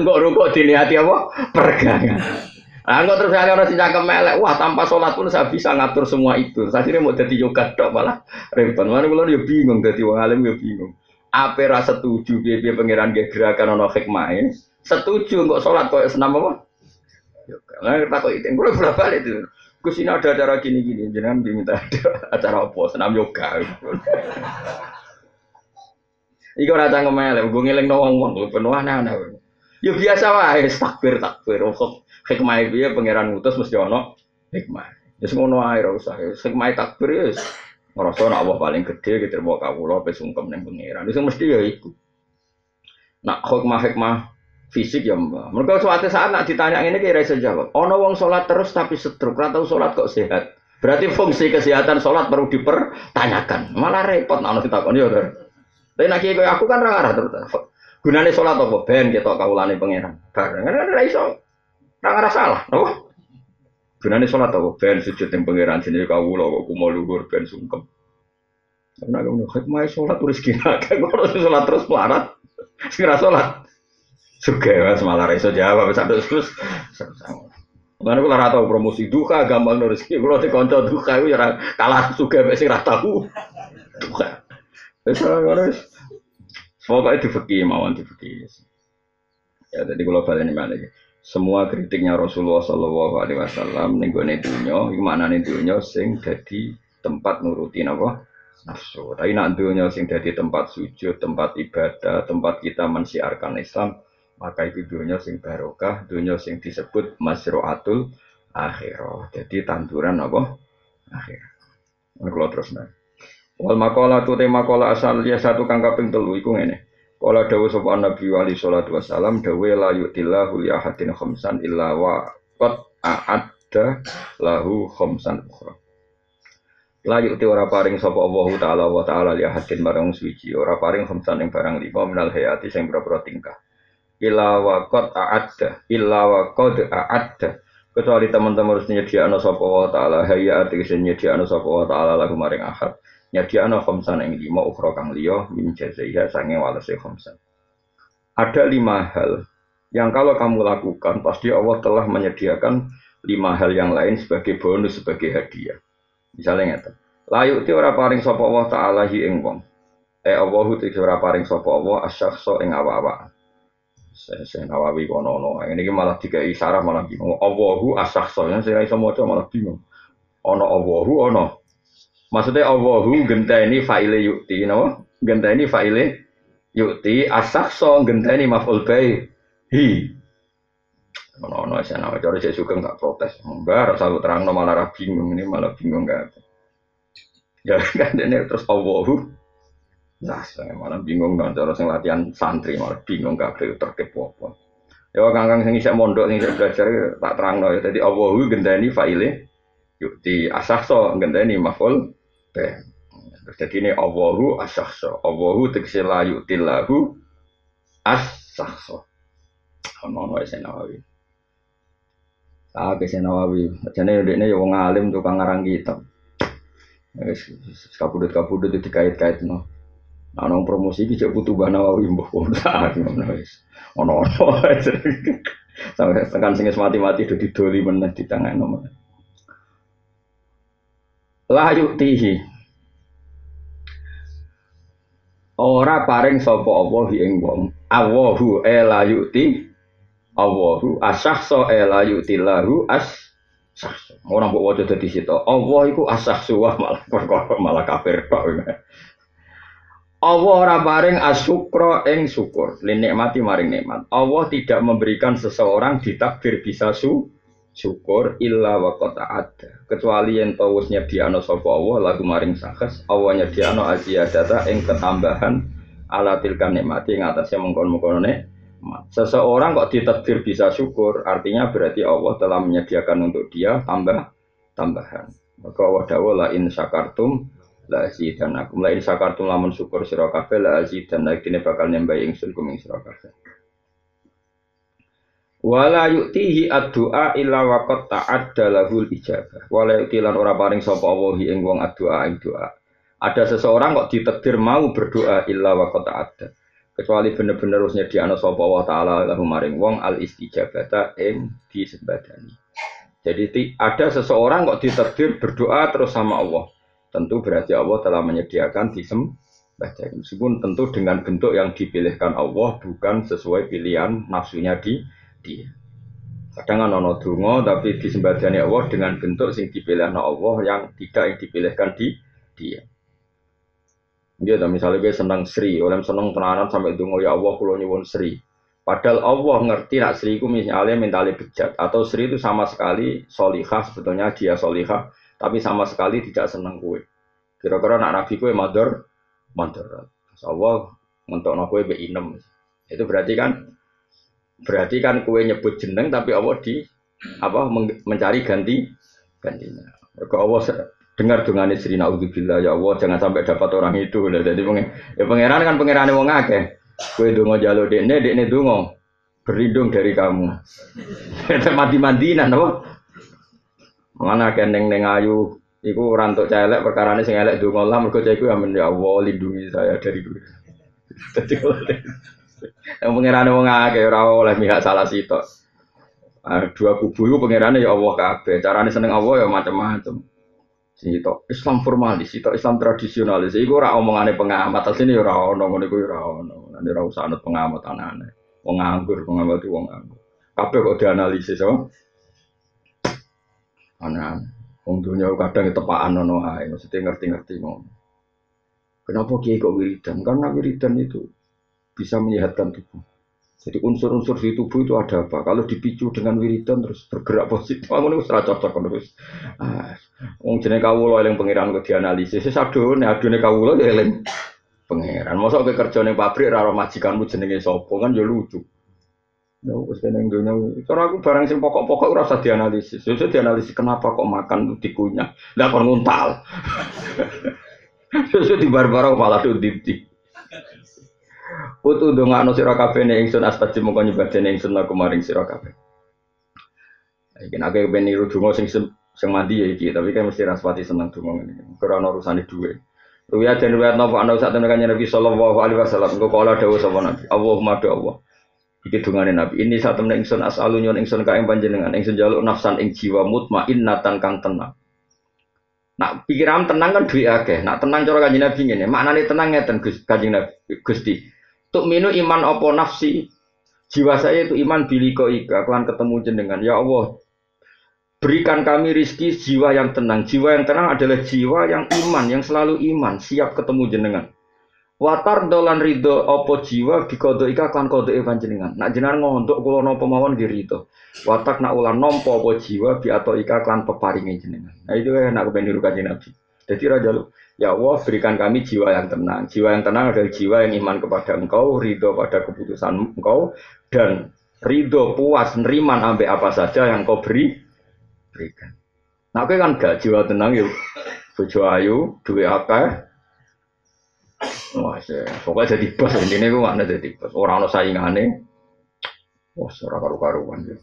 Engkok rukuk diniati apa? Pergangan. Nah, terus ada orang sing cangkem melek, wah tanpa sholat pun saya bisa ngatur semua itu. Saya sini mau jadi yoga dok malah repot. Mana kalau yo bingung jadi wong alim yo bingung. Apa rasa setuju dia dia pangeran gerakan ono hikmah Setuju enggak sholat kok senam apa? Nah, kita kok itu, gue bolak balik itu. Gus ini ada acara gini-gini, jangan diminta ada acara apa, senam yoga. Iku ora tang ngemel, gue ngiling wong wong, penuh aneh-aneh. Ya biasa wae, takbir takbir. Hikmah itu ya pangeran ngutus mesti ono hikmah. Ya semono ae ora usah. Hikmah takbir ya ngerasa nak Allah paling gede gitu mau kawula pe sungkem ning pangeran. Itu mesti ya iku. Nak hikmah-hikmah fisik ya mbak. Mereka suatu saat nak ditanya ini kira saya jawab. Ono wong sholat terus tapi setruk, atau sholat kok sehat. Berarti fungsi kesehatan sholat perlu dipertanyakan. Malah repot nak ditakon ya. Tapi nak kayak aku kan rara terus. Gunanya sholat apa? Ben kita kaulane pangeran. Bareng kan ada iso. Rara salah. Apa? Gunanya sholat apa? Ben sujud yang pangeran sini kaulah kok kumo luhur ben sungkem. Karena kamu hikmah sholat terus kira. Kalau sholat terus pelarat. Segera sholat. Suka mas malah reso jawab satu terus. Mana gue lara tahu promosi duka gampang nulis rezeki. Gue konco duka itu ya kalah suka rata tahu. Duka. Wes harus. Pokoknya difeki mawon difeki. Ya tadi kalau balik ini mana Semua kritiknya Rasulullah Shallallahu Alaihi Wasallam gue dunia, gimana nih dunia sing jadi tempat nurutin apa nafsu. Tapi nak dunia sing jadi tempat sujud, tempat ibadah, tempat kita mensiarkan Islam, maka itu dunia sing barokah, dunia sing disebut masroatul akhirah. Jadi tanduran apa? Akhir. Kalau terus nih. Wal makola tu tema makola asal ya satu kang kaping telu iku ngene. Kala dawuh sapa Nabi alaihi salatu wasalam dawuh la yutillahu li ahadin khamsan illa wa qad a'adda lahu khamsan ukhra. La yuti ora paring sapa Allah taala wa taala li ahadin marang suci ora paring khamsan ing barang lima minal hayati sing pira tingkah. Illa wa qad a'adda illa wa qad a'adda. Kecuali teman-teman harus nyediakno sapa wa taala hayya ategese nyediakno sapa taala lagu maring ahad nyediakno khamsan ing lima ukhra kang liya min jazaiha sange walase khamsan ada lima hal yang kalau kamu lakukan pasti Allah telah menyediakan lima hal yang lain sebagai bonus sebagai hadiah misalnya ngeten layu ti ora paring sapa Allah taala hi ing wong eh Allah ti ora paring sapa Allah asyakhsa ing awak-awak saya Nawawi kono no. Ini malah tiga isyarat malah bingung. Allahu asakhso yang saya iso malah bingung. Ono Allahu ono. Maksudnya Allahu genteni fa'ile yukti, no? Genteni fa'ile yukti asakhso genteni maf'ul bai hi. Ono ono saya nawa cara saya suka nggak protes. Enggak, rasa terang no malah bingung ini malah bingung nggak. Ya kan ini terus Allahu Nah, saya malah bingung dong cara sing latihan santri malah bingung kabeh tertib apa. Ya kangkang sing isek mondok sing isek belajar tak terangno ya. Dadi Allahu gendani faile yuk di asahso gendani maful be. Terus jadi ini Allahu asahso. Allahu tegese la yutillahu asahso. Ono ono isen nawawi. Ah, kesen nawawi. Jane ini ya wong alim tukang ngarang kitab. Wis kabudut-kabudut dikait-kait no. Nah, nong promosi cek butuh bana wawi mbah kontak ngono wis. Ono-ono. Sampai tekan sing mati-mati do didoli meneh di tangan nomor. La yuktihi. Ora paring sapa Allah ing wong. Allahu e la yukti. Allahu asahso e la yukti lahu as sahso. Ora mbok waca dadi situ. Allah iku asahsu malah perkara malah kafir kok. Allah ora paring asyukra ing syukur, linikmati maring nikmat. Allah tidak memberikan seseorang ditakdir bisa su syukur illa wa ada. Kecuali yang tahu nyediano sapa Allah lagu maring sakes, Allah nyediano data ing ketambahan ala tilkan nikmati ing atasnya mengkon-mengkono nikmat. Seseorang kok ditakdir bisa syukur, artinya berarti Allah telah menyediakan untuk dia tambah tambahan. Maka Allah dawuh la in syakartum la dan aku la in sakartum lamun syukur sira kabeh la dan kene bakal nyembah ingsun kum ing sira kabeh wala yu'tihi ad-du'a illa waqad ta'adda lahul ijabah. Wala yu'ti lan ora paring sapa Allah ing wong ad-du'a ing doa. Ada seseorang kok ditakdir mau berdoa illa waqad ta'adda. Kecuali bener-bener harus nyediakno sapa Allah taala lahu maring wong al istijabata ing disembadani. Jadi ada seseorang kok ditakdir berdoa terus sama Allah. Tentu berarti Allah telah menyediakan disembah meskipun tentu dengan bentuk yang dipilihkan Allah bukan sesuai pilihan nafsunya di dia. Kadang kan ono dungo tapi disembadani Allah dengan bentuk sing dipilihkan Allah yang tidak yang dipilihkan di dia. Dia yeah, misalnya gue senang Sri, oleh senang tenanan sampai dungo ya Allah kulo nyuwun Sri. Padahal Allah ngerti nak Sri misalnya mentali bejat atau Sri itu sama sekali solihah sebetulnya dia solihah tapi sama sekali tidak senang kue. Kira-kira nak nabi kue mador, mador. Allah untuk kue be inem. Itu berarti kan, berarti kan kue nyebut jeneng tapi Allah di apa mencari ganti gantinya. Maka Allah dengar dengan istri naudzubillah ya Allah jangan sampai dapat orang itu. Jadi ya pangeran kan pangeran yang ngake. Kue dungo jalur dekne, dekne dungo berlindung dari kamu. Mati mandinan apa? Mana neng neng ayu, iku rantuk celek perkara ini sing elek donga lah mergo cah iku ya ya Allah lindungi saya dari. Dadi yang pengirane wong akeh ora oleh mihak salah sitok. Dua kubu itu pengirane ya Allah kabeh. Carane seneng Allah ya macam-macam. Sitok Islam formalis, sitok Islam tradisionalis. Iku ora omongane pengamat, asline ya ora ono ngono iku ya ora ono. Nek ora usah anut pengamat anane. Wong nganggur, pengamat wong nganggur. Kabeh kok dianalisis, oh. Ana wong dunya kadang tepaan ono ae, maksudnya ngerti-ngerti ngono. Kenapa kiai kok wiridan? Karena wiridan itu bisa menyehatkan tubuh. Jadi unsur-unsur di tubuh itu ada apa? Kalau dipicu dengan wiridan terus bergerak positif, ngono wis ora cocok wis. Ah, wong jenenge kawula eling pangeran kok dianalisis. Wis adone adone kawula ya eling pangeran. Mosok kowe kerja ning pabrik ora majikanmu jenenge sapa kan ya lucu. Ya wis kene dunya. Cara aku barang sing pokok-pokok ora usah dianalisis. Ya dianalisis kenapa kok makan dikunyah. Lah kon nguntal. Sesuk di barbara malah tuh dipti. Putu ndongakno sira kabeh ning ingsun astaji mongko nyebadene ingsun aku maring sira kabeh. Iki nek aku ben niru donga sing sing mandi ya iki, tapi kan mesti raspati seneng donga ngene. Ora ono urusane dhuwit. Ruya dan ruya nopo anda saat tenaga Nabi Sallallahu Alaihi Wasallam. Engkau kala dawu sama Nabi. Allahumma do Allah. Iki dungane Nabi. Ini saat temen ingsun asalu nyon ingsun ka ing panjenengan ingsun jaluk nafsan ing jiwa mutmainnatan kang tenang. Nak pikiran tenang kan duwe akeh. Nak tenang cara kanjeng Nabi ngene. Maknane tenang ngeten Gus kanjeng Nabi Gusti. Tuk minu iman apa nafsi. Jiwa saya itu iman biliko ika. Kelan ketemu jenengan. Ya Allah, Berikan kami rizki jiwa yang tenang. Jiwa yang tenang adalah jiwa yang iman, yang selalu iman, siap ketemu jenengan. Watar dolan rido opo jiwa bikodo ika klan kodo evan jenengan. Nak jenengan ngontok kulo nopo mawon di rido. Watak nak ulan nompo opo jiwa bi atau ika klan peparingin jenengan. Nah itu ya nak kepen diruka nabi. Jadi raja lu, ya Allah berikan kami jiwa yang tenang. Jiwa yang tenang adalah jiwa yang iman kepada engkau, ridho pada keputusan engkau, dan ridho puas neriman ambek apa saja yang kau beri berikan. Nah, kan gak jiwa tenang yuk. Bojo ayu, duwe apa? Wah, pokoknya jadi bos ini gue mana jadi bos. Orang lo saingane, wah, ora karu-karuan ya.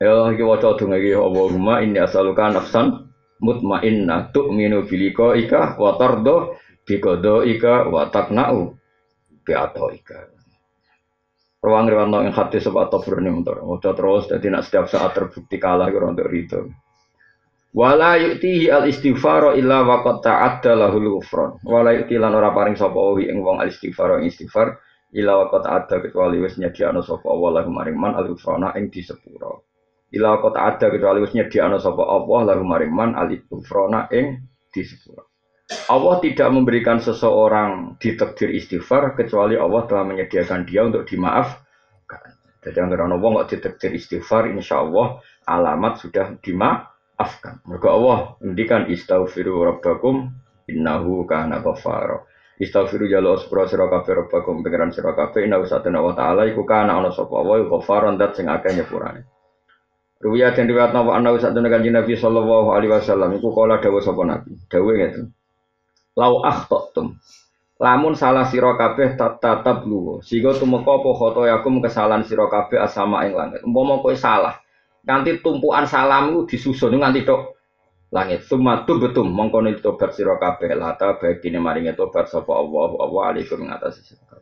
Ya, iki waca donga iki Allahumma inni as'aluka nafsan mutmainnah tu'minu bilika ika wa tardo Bikodo ika wa takna'u bi ika. Ruang riwanto yang hati sebab atau ini untuk udah terus jadi nak setiap saat terbukti kalah kira untuk itu. Wala yu'tihi al istighfar illa waqad ta'adda lahul ghufran. Wala yu'ti lan ora paring sapa wi ing wong al istighfar ing istighfar illa waqad ta'adda kecuali wis nyediakno sapa Allah lahu maring man al ghufrana ing disepuro. Illa waqad ta'adda kecuali wis nyediakno sapa Allah lahu maring man al ghufrana ing disepuro. Allah tidak memberikan seseorang ditakdir istighfar kecuali Allah telah menyediakan dia untuk dimaafkan. Jadi yang orang wong nggak ditakdir istighfar, insya Allah alamat sudah dimaafkan. Mereka Allah ngendikan istaghfiru rabbakum innahu kana ghafara. Istaghfiru jalo sepura sira kabeh rabbakum pengiran sira kabeh innahu satana wa ta'ala iku kana ana sapa wa ghafaran dat sing akeh nyepurane. Ruwiya den riwayat napa ana satana kanjeng Nabi sallallahu alaihi wasallam iku kala dawuh sapa Nabi. Dawuh ngeten. Lau akhtatum lamun salah sira kabeh tatap lu sehingga tumeka apa khotoyakum kesalahan sira kabeh asama ing langit. Umpama kowe salah. Nganti tumpuan salammu disusun nganti tok langit. Summa betum mongko tobat sira kabeh. Lata bagine maringe tobat sapa Allah Allah alaikum ngatasi sira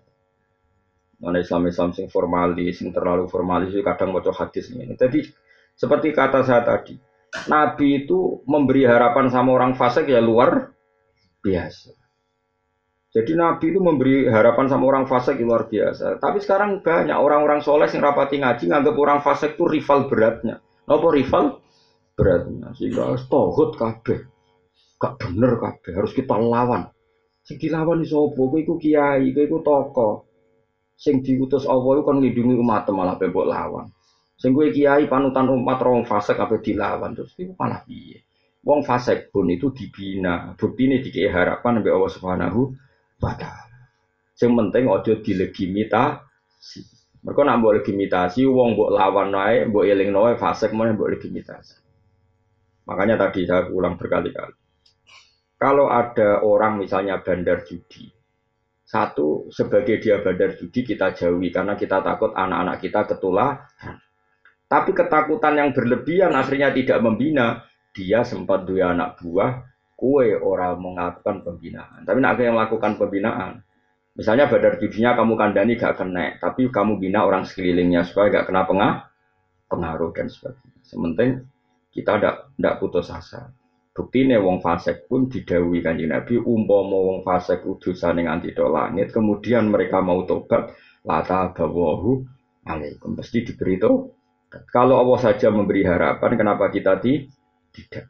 Mana Islam Islam sing formalis, sing terlalu formalis itu kadang baca hadis ini. Jadi seperti kata saya tadi, Nabi itu memberi harapan sama orang fasik ya luar biasa. Jadi Nabi itu memberi harapan sama orang fasik luar biasa. Tapi sekarang banyak orang-orang soleh yang rapati ngaji nganggap orang fasik itu rival beratnya. Apa rival beratnya? Sehingga tohut kabeh. Gak bener kabeh, harus kita lawan. Sing dilawan iso apa? Kowe iku kiai, kowe iku toko. Sing diutus Allah itu kan lindungi umat malah bebok lawan. Sing kowe kiai panutan umat orang fasik kabeh dilawan terus itu malah piye? Wong fasik pun itu dibina. Bukti dikei harapan sampai Allah Subhanahu wa taala. Yang penting ojo dilegimitasi. Mereka nak buat legitimasi, wong buat lawan naik, buat eling naik, fasik mana buat legitimasi. Makanya tadi saya ulang berkali-kali. Kalau ada orang misalnya bandar judi, satu sebagai dia bandar judi kita jauhi karena kita takut anak-anak kita ketularan. Tapi ketakutan yang berlebihan akhirnya tidak membina, dia sempat dua anak buah, kue orang melakukan pembinaan. Tapi nak yang melakukan pembinaan, misalnya badar judinya kamu kandani gak kena, tapi kamu bina orang sekelilingnya supaya gak kena pengah, pengaruh dan sebagainya. Sementing kita tidak tidak putus asa. Bukti nih wong fasek pun didawi kanjeng Nabi umpama wong fasek udusan yang anti langit, kemudian mereka mau tobat, lata bawahu alaikum pasti diberi itu. Kalau Allah saja memberi harapan, kenapa kita tidak.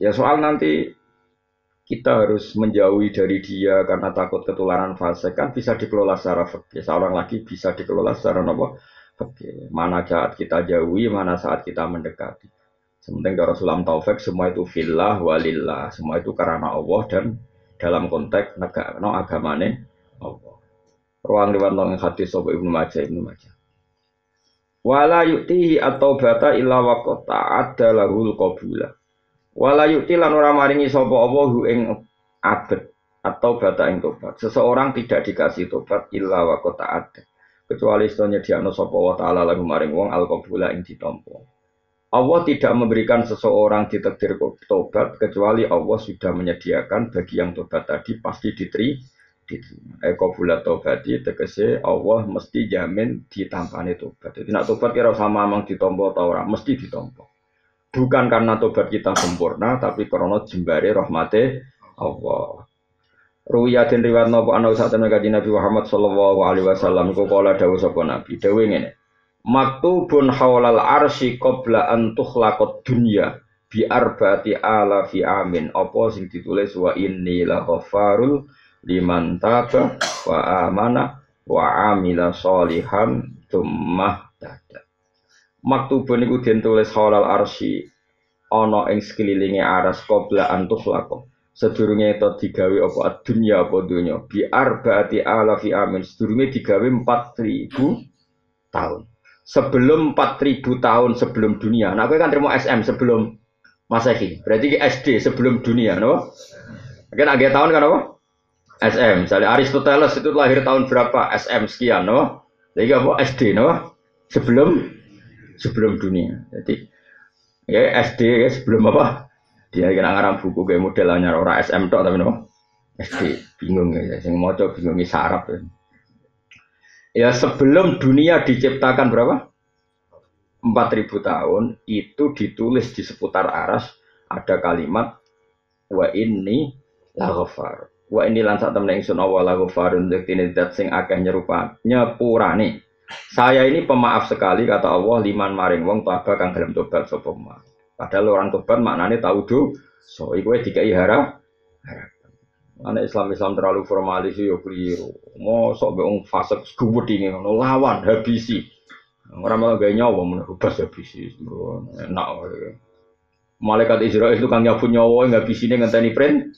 Ya soal nanti kita harus menjauhi dari dia karena takut ketularan fase kan bisa dikelola secara fakir. Seorang lagi bisa dikelola secara apa? Fakir. Mana saat kita jauhi, mana saat kita mendekati. Sementing cara sulam taufik semua itu fillah walillah, semua itu karena Allah dan dalam konteks negara no agamane Allah. Ruang riwayat nang hati sopo Ibnu Majah Ibnu Majah. Wala yuktihi atau bata illa waqata ada lahul qabula. Wala yukti lan ora maringi sapa apa hu ing abet atau bata ing tobat. Seseorang tidak dikasih tobat illa waqata ada. Kecuali setelahnya diakno sapa wa ta'ala lahu maring wong al qabula ing ditampa. Allah tidak memberikan seseorang ditakdir tobat kecuali Allah sudah menyediakan bagi yang tobat tadi pasti diterima diterima. Eko bulat tobati tegese Allah mesti jamin ditampani tobat. Jadi nak tobat kira sama mang ditompo atau orang mesti ditompo. Bukan karena tobat kita sempurna, tapi karena jembari rahmati Allah. Ruya den riwayat napa ana saat temen kanjeng Nabi Muhammad sallallahu alaihi wasallam iku kala dawuh sapa Nabi. Dawuh ngene. Maktubun haulal arsy qabla an tukhlaqad dunya bi arba'ati ala fi amin. Apa sing ditulis wa inni la ghafarul liman taba wa amana wa amila solihan tummah dada. Maktubun iku den tulis halal arsy ana ing sekelilinge aras qabla antuh lako. Sedurunge itu digawe apa dunya apa dunya bi arbaati alafi amin sedurunge digawe 4000 tahun. Sebelum 4000 tahun sebelum dunia. Nah, kowe kan terima SM sebelum Masehi. Berarti SD sebelum dunia, no? Kan agak tahun kan apa? SM. Misalnya Aristoteles itu lahir tahun berapa? SM sekian, no? Jadi apa SD, no? Sebelum sebelum dunia. Jadi ya SD ya, sebelum apa? Dia kena ngarang buku kayak modelnya orang SM tok tapi no. SD bingung ya, sing maca bingung sarap ya. Ya sebelum dunia diciptakan berapa? 4000 tahun itu ditulis di seputar aras ada kalimat wa ini laghfar. Wa ini lan sak temne ingsun Allah laghfarun yektine zat sing akeh nyerupa. Saya ini pemaaf sekali kata Allah liman maring wong tobat kang gelem tobat sapa Padahal orang tobat maknane tahu do so iku dikai harap Anak Islam Islam terlalu formalis yo keliru. Mosok be wong fasik ini ngono lawan habisi. Orang malah gaya nyawa menurut habisi. Enak. Malaikat Israel itu kan nyapu nyawa ini ngenteni print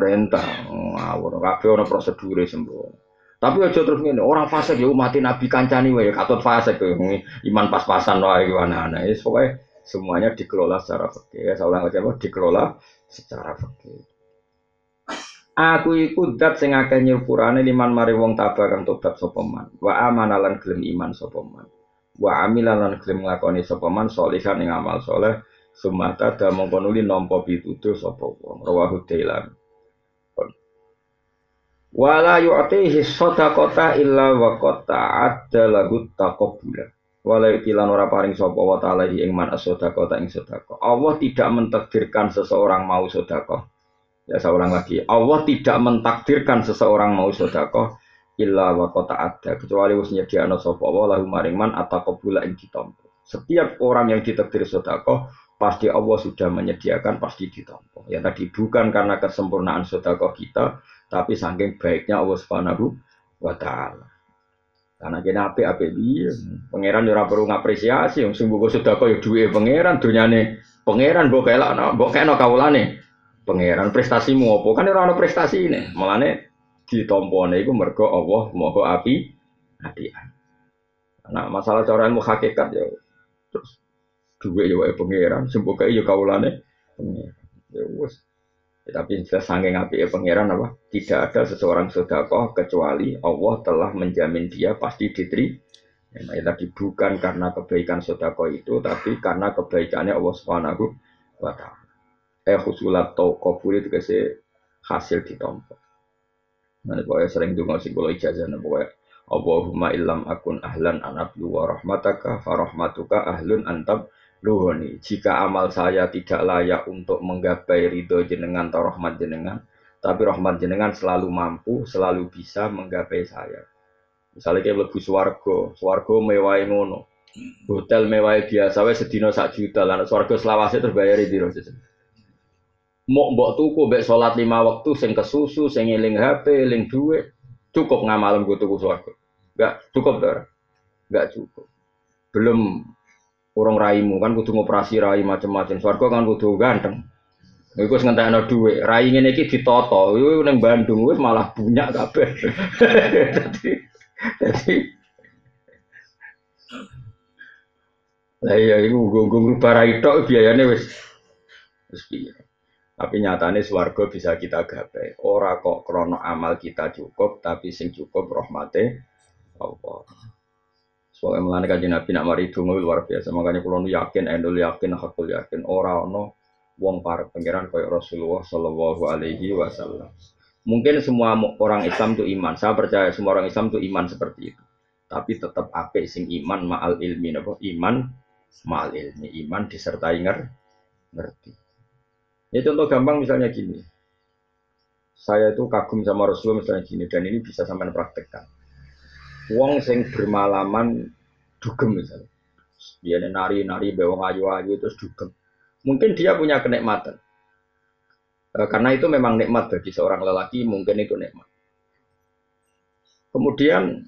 perintah. Ngawur kabeh ana prosedure sembuh. Tapi aja terus ngene, orang fasik ya mati nabi kancani wae katut fasik iman pas-pasan wae gimana ana. Ya pokoke semuanya dikelola secara fikih. Ya saya ulang aja dikelola secara fikih. Aku iku dat sing akeh nyepurane liman mari wong tabah kang tobat sapa man. Wa amana lan gelem iman sapa man. Wa amila lan gelem nglakoni sapa man salihan ing amal saleh. Sumata da mongko nuli nampa pituduh sapa wong. Rawahu Dailan. Wala yu'tihi sadaqata illa wa qata adda lahu taqabbula. Wala yu'tilan ora paring sapa wa ta'ala ing man as-sadaqata ing sedekah. Allah tidak mentakdirkan seseorang mau sedekah Ya seorang lagi, Allah tidak mentakdirkan seseorang mau sodakoh illa wa kota ada kecuali wis nyediakno sapa Allah lahu maring man ataqabula ing ditampa. Setiap orang yang ditakdir sodakoh pasti Allah sudah menyediakan pasti ditampa. Ya tadi bukan karena kesempurnaan sodakoh kita, tapi saking baiknya Allah Subhanahu wa taala. Karena kena ape ape dia, pangeran ora perlu ngapresiasi, wong sing buku sedekah ya duwe pangeran, dunyane pangeran mbok kelakno, mbok kena kawulane. Pangeran prestasimu apa? Kan ora ana prestasi ini malane ditompone iku mergo Allah moho api apian. Nah masalah cara ilmu hakikat ya terus duwe ya wae pangeran sing pokoke ya kawulane ya wis tapi jelas saking api pangeran apa? Tidak ada seseorang sedekah kecuali Allah telah menjamin dia pasti diterima. Ya, tadi bukan karena kebaikan sodako itu, tapi karena kebaikannya Allah Subhanahu wa Ta'ala. Eh husulat tau kabul itu kasih hasil ditompo. Nah, pokoknya sering dengar sih kalau ijazah, pokoknya Allahumma illam akun ahlan anablu wa rahmataka farahmatuka ahlun antab luhoni. Jika amal saya tidak layak untuk menggapai ridho jenengan atau rahmat jenengan, tapi rahmat jenengan selalu mampu, selalu bisa menggapai saya. Misalnya kayak lebih swargo, swargo mewah ngono, hotel mewah biasa, wes sedino sak juta, lah swargo selawase terbayar di mau mbok tuku mbek sholat lima waktu sing kesusu sing ngiling HP eling duit cukup ngamalem gue tuku swarga. Enggak cukup dar enggak cukup. Belum orang raimu kan kudu ngoperasi rai macam-macam swarga kan kudu ganteng Iku wis ngentekno dhuwit. Rai ngene iki ditoto. Iku ning Bandung wis malah punya kabeh. Dadi dadi Lah iya iku nggo nggo rai tok biayane wis wis piye. Tapi nyatanya swargo bisa kita gapai. Ora kok krono amal kita cukup, tapi sing cukup rahmate Allah. Soalnya melani kaji Nabi nak mari dungu luar biasa. Makanya kalau yakin, endul yakin, hakul yakin. Ora ono wong para pangeran kaya Rasulullah Shallallahu Alaihi Wasallam. Mungkin semua orang Islam itu iman. Saya percaya semua orang Islam itu iman seperti itu. Tapi tetap apik sing iman ma'al ilmi. Apa? Iman ma'al ilmi. Iman disertai ngerti. Ya contoh gampang misalnya gini. Saya itu kagum sama Rasulullah misalnya gini dan ini bisa sampai praktekkan. Wong sing bermalaman dugem misalnya. Dia nari-nari bewong ayu-ayu terus dugem. Mungkin dia punya kenikmatan. E, karena itu memang nikmat bagi seorang lelaki, mungkin itu nikmat. Kemudian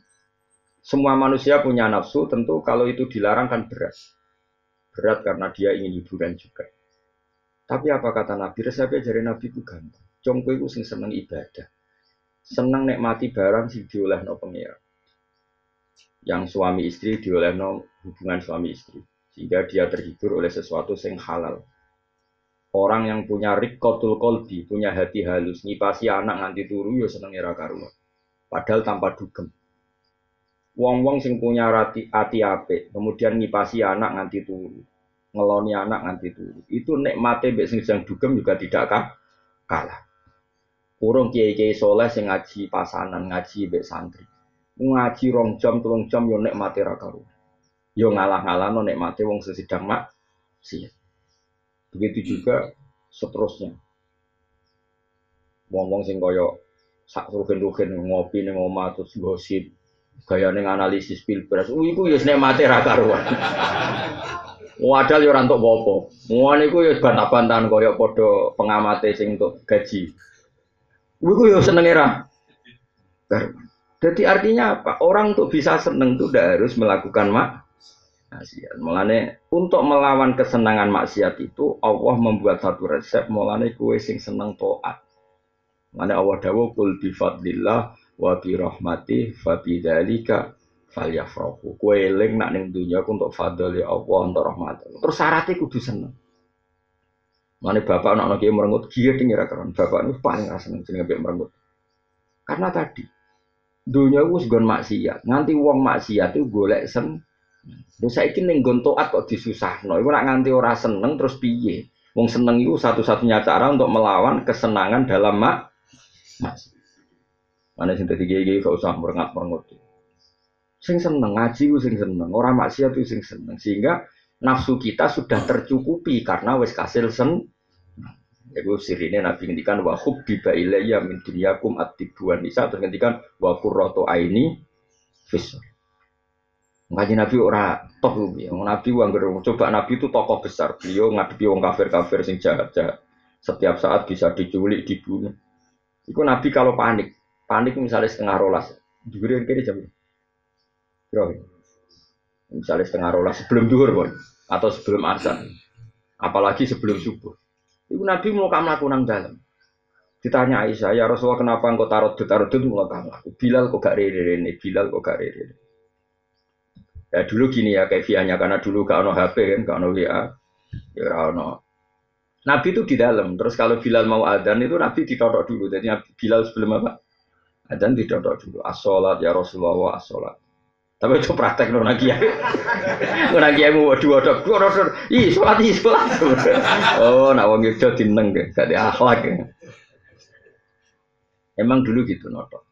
semua manusia punya nafsu, tentu kalau itu dilarang kan berat. Berat karena dia ingin hiburan juga. Tapi apa kata Nabi? Resepnya dari Nabi itu gampang. Congko itu seneng ibadah. Seneng nikmati barang sing dioleh no. Yang suami istri dioleh no hubungan suami istri. Sehingga dia terhibur oleh sesuatu sing halal. Orang yang punya rikotul kolbi, punya hati halus, ngipasi anak nganti turu yo seneng ira karuan. Padahal tanpa dugem. Wong-wong sing punya hati, hati ape, kemudian ngipasi anak nganti turu ngeloni anak nganti turu. Itu nikmate mbek sing sedang dugem juga tidak kah? kalah. Urung kiai-kiai soleh sing ngaji pasanan, ngaji mbek santri. Ngaji rong jam, telung jam yo nek mati ra karu. Yo ngalah-ngalah nek mati wong sesidang mak sih. Begitu juga seterusnya. Wong-wong sing kaya sak rugen-rugen ngopi ning omah terus gosip, gaya ning analisis pilpres. Uh, iku ya nek mati ra karuan. Wadal yo ora entuk apa-apa. Ngono iku ya bantah-bantahan kaya padha pengamate sing untuk gaji. Iku yo senenge ra. Jadi artinya apa? Orang untuk bisa seneng itu tidak harus melakukan maksiat. Mulane untuk melawan kesenangan maksiat itu Allah membuat satu resep. Mulane kue sing seneng toat. Mulane Allah dawuh kul bi fadlillah wa bi rahmati fa bidzalika falyafrahu. Kue eling nak ning dunya untuk fadl ya Allah untuk rahmat. Terus syaratnya kudu seneng. Mana bapak anak anak merengut dia tinggi rakan. Bapak itu paling rasa seneng seneng merengut. Karena tadi dunia itu segon maksiat. Nganti uang maksiat itu golek sen. Terus saya ning nggon taat kok disusahno. Iku nak nganti ora seneng terus piye? Wong seneng itu satu-satunya cara untuk melawan kesenangan dalam mak mas. Mana sing tadi gigi gak usah merengat merengut sing seneng ngaji ku sing seneng orang maksiat itu sing seneng sehingga nafsu kita sudah tercukupi karena wes kasil sen Iku sirine Nabi ngendikan wa hubbiba ilayya min dunyakum at-tibuan nisa terus ngendikan wa qurratu aini fis. Ngaji Nabi ora top ya. Nabi wong coba Nabi itu tokoh besar. Beliau ngadepi wong kafir-kafir sing jahat-jahat. Setiap saat bisa diculik, dibunuh. Iku Nabi kalau panik, panik misalnya setengah rolas. Diberi kiri jam Bro. Misalnya setengah rolas sebelum duhur, boy. Atau sebelum azan. Apalagi sebelum subuh. Ibu Nabi mau kamu laku nang dalam. Ditanya Aisyah, ya Rasulullah kenapa engkau taruh di taruh mau kamu laku. Bilal kok gak rere ini, Bilal kok gak rere. Ya dulu gini ya kefiannya karena dulu gak ono HP kan, gak ono WA, ya ono. Nabi itu di dalam. Terus kalau Bilal mau adzan itu Nabi ditotok dulu. Jadi Bilal sebelum apa? Adzan ditotok dulu. As-sholat ya Rasulullah as-sholat. Tapi itu praktek nona kiai. Nona kiai mau dua dok, dua dok. Ih, sholat ih sholat. Oh, nak wong itu dineng deh, gak ada akhlak ya. Emang dulu gitu notok.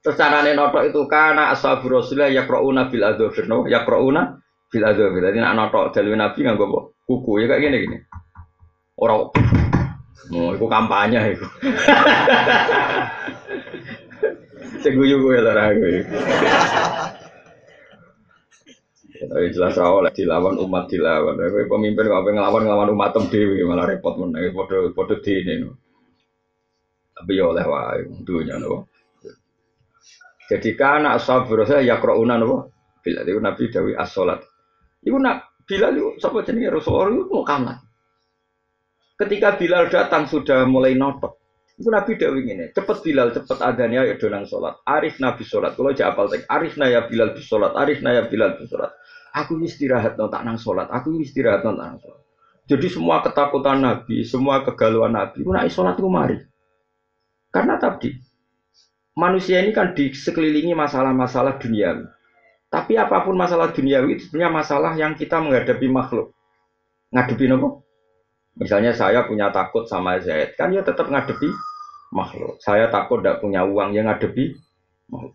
Terus carane notok itu karena ashabu rasulullah yaqrauna bil adzafir, no? Yaqrauna bil adzafir. Jadi nak notok dalil nabi nganggo apa? Kuku ya kayak gini gini. Orang Oh, itu kampanye itu. Seguyu gue lah gue. Tapi jelas oleh dilawan umat dilawan. Tapi pemimpin kok ngelawan ngelawan umat tem dewi malah repot men. Podo podo di ini. Tapi ya oleh wae dunia nopo. Jadi karena sabur saya ya krouna nopo. Bila itu Nabi Dawi as-sholat. Iku nak Bilal itu siapa jenis Rasulullah itu mau kamar. Ketika Bilal datang sudah mulai notok. Itu Nabi Dawi ini, cepet Bilal, cepet adanya ya donang sholat. Arif Nabi sholat. Kalau jawab tek, Arif ya Bilal bis sholat. Arif ya Bilal bis sholat. Aku istirahat no tak nang sholat. Aku istirahat no tak nang sholat. Jadi semua ketakutan Nabi, semua kegalauan Nabi, naik sholat itu mari. Karena tadi manusia ini kan di sekelilingi masalah-masalah dunia. Tapi apa pun masalah duniawi itu sebenarnya masalah yang kita menghadapi makhluk. Ngadepi nopo? Misalnya saya punya takut sama Zaid, kan ya tetap ngadepi makhluk. Saya takut tidak punya uang, yang ngadepi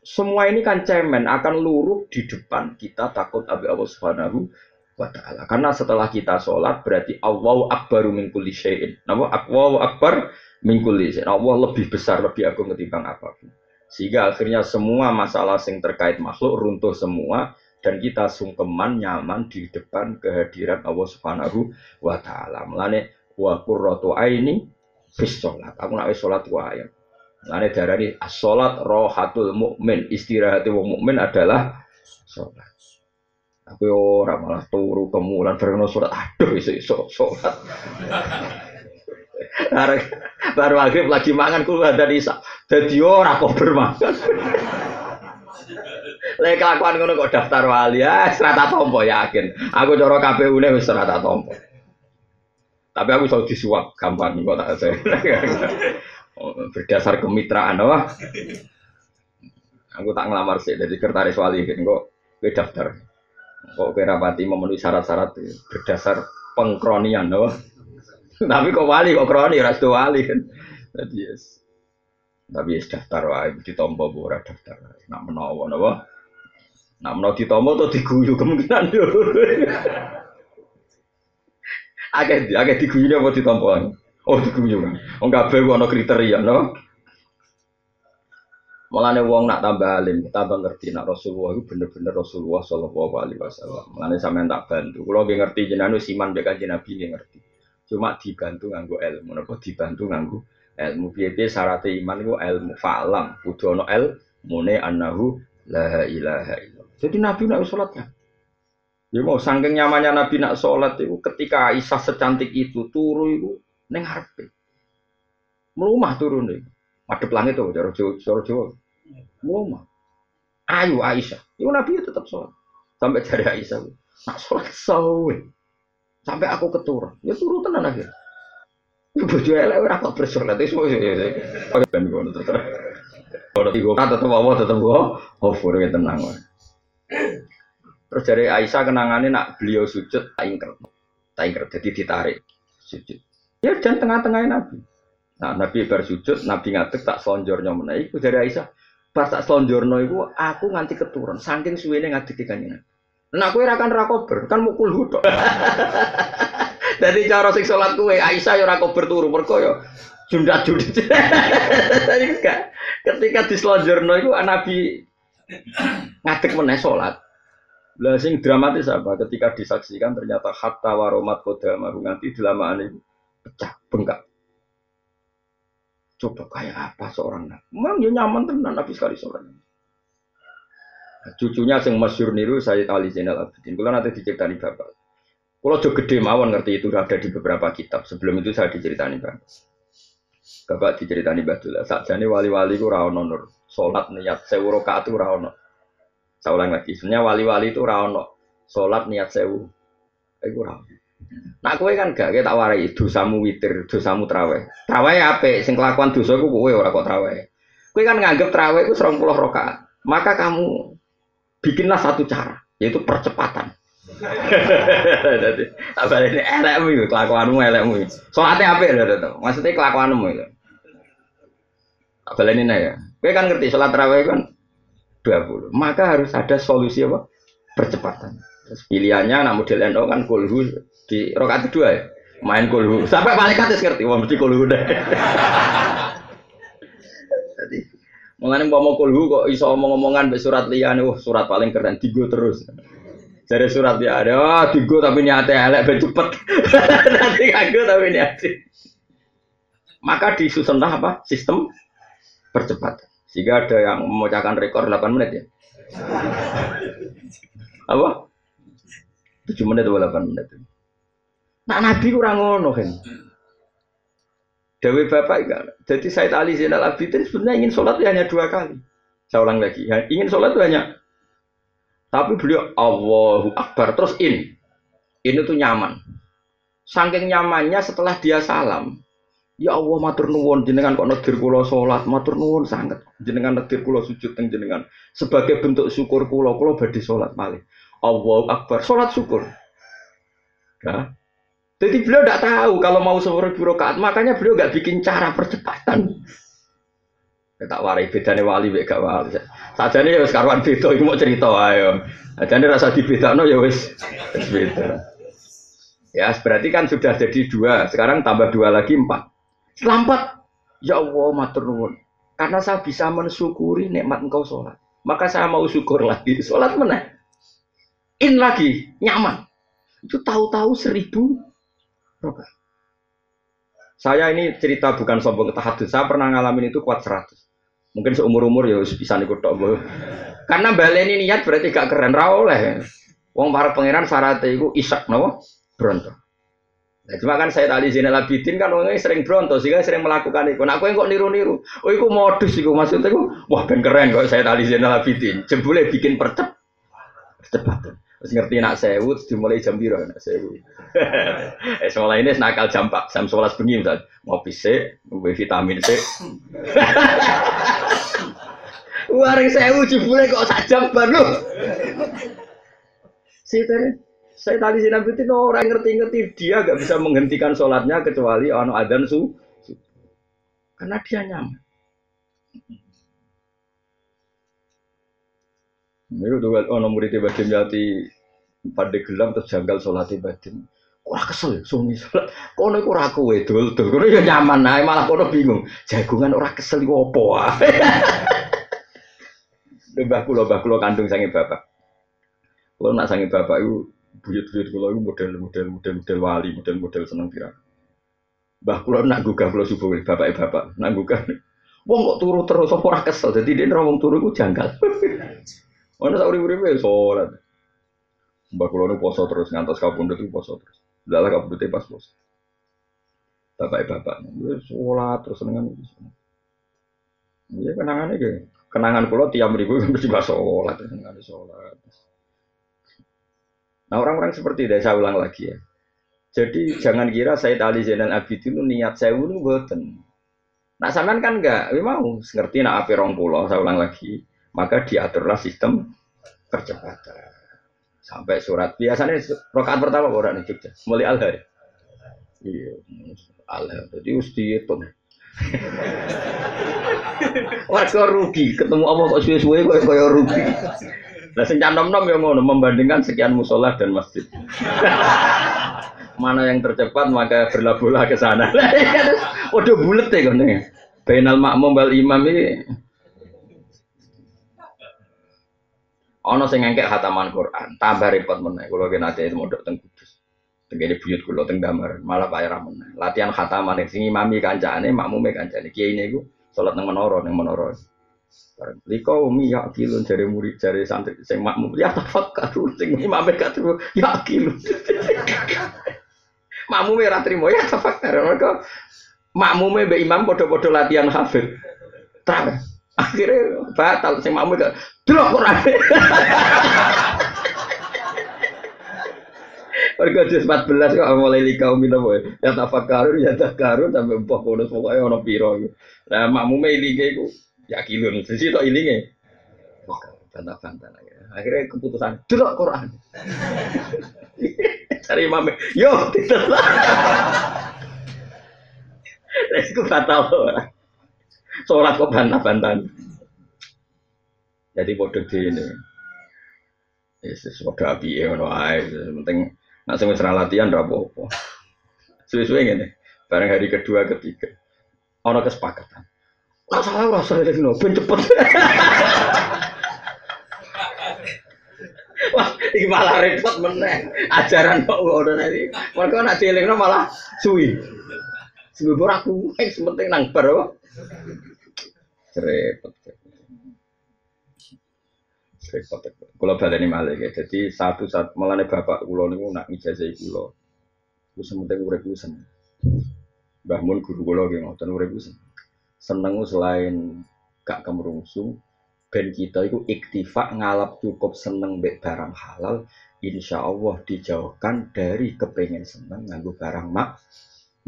semua ini kan cemen akan luruh di depan kita takut Abi Allah Subhanahu wa taala. Karena setelah kita sholat berarti Allahu akbaru min kulli syai'in. Nama Allahu akbar min kulli. Allah lebih besar, lebih agung ketimbang apa pun. Sehingga akhirnya semua masalah yang terkait makhluk runtuh semua dan kita sungkeman nyaman di depan kehadiran Allah Subhanahu wa taala. Mulane wa qurratu aini bis sholat. Aku nak sholat wa ayat. Lane darani as-salat rohatul mukmin, istirahat wong mukmin adalah salat. Aku ora malah turu kemulan bareng salat. Aduh iso iso salat. baru maghrib lagi mangan kulo ada isa. Dadi ora kok bermakan. Lek kelakuan ngono kok daftar wali ya serata tompo yakin. Aku cara KPU ne wis serata tompo. Tapi aku iso disuap gampang kok tak saya. Berdasar kemitraan wah aku tak ngelamar sih dari sekretaris wali kok gue daftar kok kira pati memenuhi syarat-syarat berdasar pengkronian wah tapi kok wali kok kroni ras wali kan jadi yes Tapi ya daftar wae ditampa apa ora daftar. Nak menawa napa? Nak menawa ditampa to diguyu kemungkinan yo. Akeh akeh diguyu apa ditampa? Oh diguyu. Wong kabeh ana kriteria, no? Mulane wong nak tambah alim, tambah ngerti nak Rasulullah itu bener-bener Rasulullah Shallallahu Alaihi Wasallam. Mulane sampean tak bantu. Kalau nggih ngerti jenengan wis iman mbek kanjeng Nabi ngerti. Cuma dibantu nganggo ilmu, napa dibantu nganggo ilmu. Piye-piye syarat iman iku ilmu fa'lam, kudu ana ilmune annahu la ilaha illallah. Jadi Nabi nak sholat ya. Ya mau saking nyamannya Nabi nak sholat itu ketika Aisyah secantik itu turu itu neng harpe. Melumah turun deh. Madep langit tuh, cara Jawa, cara Jawa. Melumah. Ayo Aisyah. Itu Nabi tetap sholat. Sampai cari Aisyah. Nak sholat sawe. Sampai aku keturun. Ya turu tenan. Ya bojo elek ora kok bersolat semua ya. Ben ngono tetep. Ora kata tetep apa tetep kok. Oh, ya tenang wae. Terus dari Aisyah kenangannya nak beliau sujud tak ingker. Tak ingker jadi ditarik sujud. Ya dan tengah-tengahnya Nabi. Nah, Nabi bersujud, Nabi ngadeg tak selonjornya mana. Iku dari Aisyah. Pas tak selonjorno itu, aku nganti keturun. Saking suwene ngadeg di kanjeng Nah, aku kan rakober, kan mukul hudok. Jadi cara sing salat kue Aisyah ya ora kober turu mergo ya jundat jundat. Ketika diselonjorno iku Nabi ngadeg meneh salat. Lah sing dramatis apa? Ketika disaksikan ternyata hatta waromat kodama nganti delamaan itu pecah bengkak. Coba kayak apa seorang nabi? Memang ya nyaman tenan nabi sekali seorang nah, Cucunya yang masyur niru saya Ali Zainal Abidin. Kalau nanti diceritani bapak. Kalau jauh gede mawon ngerti itu ada di beberapa kitab. Sebelum itu saya diceritani bapak. Bapak diceritani Badullah. Saat jadi wali-wali ku rawon nur. Sholat niat sewu rokaat itu rawon. Saya ulang lagi. Sebenarnya wali-wali itu rawon. Sholat niat sewu. Itu rawon. Nak kowe kan gak kita warai dosamu witir, dosamu traweh. Traweh apa? Sing kelakuan dosa ku kowe ora kok traweh. Kowe kan nganggep traweh ku 20 rakaat. Maka kamu bikinlah satu cara, yaitu percepatan. Jadi, apa ini elekmu itu, kelakuanmu elekmu. Soalnya apa ya, maksudnya kelakuanmu itu. Apa ini ya? Kowe kan ngerti sholat tarawih kan 20. Maka harus ada solusi apa? Percepatan. Terus pilihannya anak model NO kan kulhu di rokaat kedua ya. Main kulhu. Sampai malaikat ngerti, wah mesti kulhu deh. Jadi Mengenai mau kulhu kok iso omong-omongan be surat liyan, wah surat paling keren, tigo terus. Jadi surat dia ada, oh tigo tapi niatnya elek ben cepet. Nanti kagak tapi niatnya. Maka disusun apa? Sistem percepatan. Sehingga ada yang memecahkan rekor 8 menit ya. Apa? 7 menit atau 8 menit. Nah Nabi kurang ngono kan. Dewi Bapak enggak. Jadi Said Ali Zainal Abidin sebenarnya ingin sholat hanya dua kali. Saya ulang lagi. Ingin sholat hanya. Tapi beliau Allahu Akbar terus in. Ini tuh nyaman. Saking nyamannya setelah dia salam, Ya Allah matur nuwun jenengan kok nedir kula salat, matur nuwun sangat. Jenengan nedir kula sujud teng jenengan. Sebagai bentuk syukur kula, kula badhe salat malih. Allahu Akbar, salat syukur. Ya. Jadi beliau tidak tahu kalau mau seluruh rakaat, makanya beliau nggak bikin cara percepatan. Ya, tak warai bedanya wali gak wali. Saja nih ya karuan beda, mau cerita ayo. Saja nih rasa no ya wes. Ya berarti kan sudah jadi dua, sekarang tambah dua lagi empat. Selampat, ya Allah matur nuwun. Karena saya bisa mensyukuri nikmat engkau sholat. Maka saya mau syukur lagi. Sholat mana? In lagi, nyaman. Itu tahu-tahu seribu rakaat. Saya ini cerita bukan sombong tahadus. Saya pernah ngalamin itu kuat seratus. Mungkin seumur umur ya bisa ikut tok. Karena baleni niat berarti gak keren ra oleh. Wong para pangeran syaratnya itu isak no bronto. Nah, cuma kan saya tadi Zainal Abidin kan orangnya sering bronto sehingga sering melakukan itu. Nah, aku yang kok niru-niru. Oh, itu modus itu maksudnya. Wah, ben keren kok saya tadi Zainal Abidin. Jebule bikin percep percepatan. Terus ngerti nak sewu, dimulai jam biru nak sewu. eh sekolah ini nakal jam pak, jam sebelas bengi misal, ngopi C, ngopi vitamin C. Waring sewu jebule kok sak jam baru. Si saya tadi sih nabi itu orang ngerti-ngerti dia gak bisa menghentikan sholatnya kecuali ono adan su, karena dia nyaman. Ini tuh ono murid badim yati pada gelam terus janggal sholat badim. Ora kesel ya, suami sholat. Kono iku ora kowe dul dul. Kono ya nyaman ae malah kono bingung. Jagungan ora kesel iku opo wae. Mbah kula kandung sange bapak. Kula nak sange bapak iku buyut-buyut kula iku model-model model-model wali, model-model seneng pirang. Mbah kula nak gugah kula subuh bapak bapak nak gugah. Wong kok turu terus apa ora kesel. Dadi dia wong turu iku janggal. Ono sak urip-uripe salat. Mbah kula nu poso terus ngantos kapundhut iku poso terus. Lala kabudute pas poso. Bapak-bapak, sholat terus senengan itu. Iya kenangannya gitu. Kenangan pulau tiap minggu mesti bahas sholat, senengan sholat. Nah orang-orang seperti itu saya ulang lagi ya. Jadi jangan kira saya Ali Zainal Abidin itu niat saya itu buatan. Nah sampean kan enggak, memang ngerti nak api rong pulau, saya ulang lagi. Maka diaturlah sistem percepatan. Sampai surat biasanya rokaat pertama orang di Jogja, mulai al hari. Iya, al Jadi harus dihitung. Warga rugi, ketemu Allah kok suwe-suwe kok rugi. Nah, sing nom-nom ya ngono membandingkan sekian musola dan masjid. Mana yang tercepat maka berlabuhlah ke sana. Udah bulet ya kan. Bainal makmum bal imam ini Ono sing ngengkek hataman Quran, tambah repot meneh. Kulo ki nate mondok teng Kudus. Tengene buyut kulo teng Damar, malah bayar meneh. Latihan hataman sing imami kancane, makmume kancane. Kiai niku salat nang menara, nang menara. Liko umi ya kilun jari murid jari santri sing makmum ya tafakkaru sing imame gak terus ya kilun. makmume ra trimo ya tafakkar. Mergo makmume mbek imam padha-padha latihan hafid. Terus akhirnya batal sing makmum gak delok Quran Warga juz 14 kok mulai likau minum ya tafakkarun ya takaru sampai mbah kono pokoknya ono piro Nah makmume ilinge iku ya kilun sisi tok ilinge. Bantah-bantah Akhirnya keputusan delok Quran. Cari imam yo tidak. Lesku batal ora. Sholat kok bantah-bantahan. Jadi bodoh di ini. Yesus bodoh api ya. Penting nak sing wis latihan ora apa-apa. Suwe-suwe ngene. Bareng hari kedua ketiga. Ono kesepakatan. Nak salah ora salah no, ben cepet. Wah, iki malah repot meneh. Ajaran kok ngono tadi. Mergo nak dielingno malah suwi. Suwi ora kuwi, penting nang bar repot repot kalau badani malah ya jadi satu saat malah bapak kulo niku nak ijazah kulo ku sementing urip ku seneng Mbah guru kulo nggih ngoten urip ku selain gak kemerungsung ben kita itu iktifa ngalap cukup seneng mbek barang halal insya Allah dijauhkan dari kepengen seneng nganggo barang mak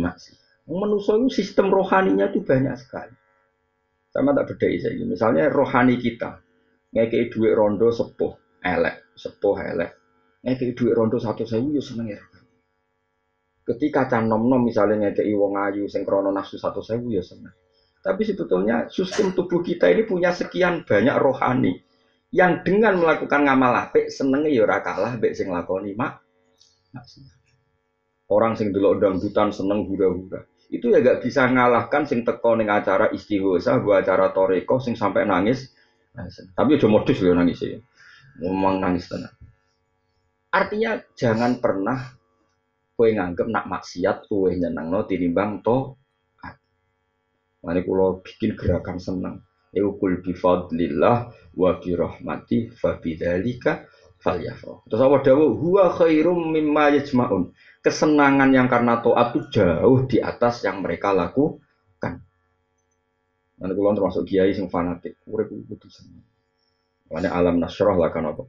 maksiat. Manusia itu sistem rohaninya itu banyak sekali. Sama tak beda ini. Misalnya rohani kita, ngekei duit rondo sepuh elek, sepuh elek. Ngekei duit rondo satu sewu yo seneng ya. Ketika can nom misalnya ngekei wong ayu sing krono nafsu satu sewu ya seneng. Tapi sebetulnya sistem tubuh kita ini punya sekian banyak rohani yang dengan melakukan ngamal apik senengnya ya ora kalah mbek sing lakoni mak. Orang sing delok dangdutan seneng hura-hura itu ya gak bisa ngalahkan sing teko ning acara istighosa, buat acara toreko sing sampai nangis. Tapi udah modus loh nangis ya. Ngomong nangis tenang. Artinya jangan pernah kue nganggep nak maksiat kue nyenang no tinimbang to. Mari kulo bikin gerakan senang. Eukul bifadlillah wa bi rahmati fa bidzalika falyafrah. Terus apa dawuh huwa khairum mimma yajmaun kesenangan yang karena toat itu jauh di atas yang mereka lakukan. Nanti kulon termasuk kiai sing fanatik, urip kudu seneng. Makanya alam nasroh lah kan apa?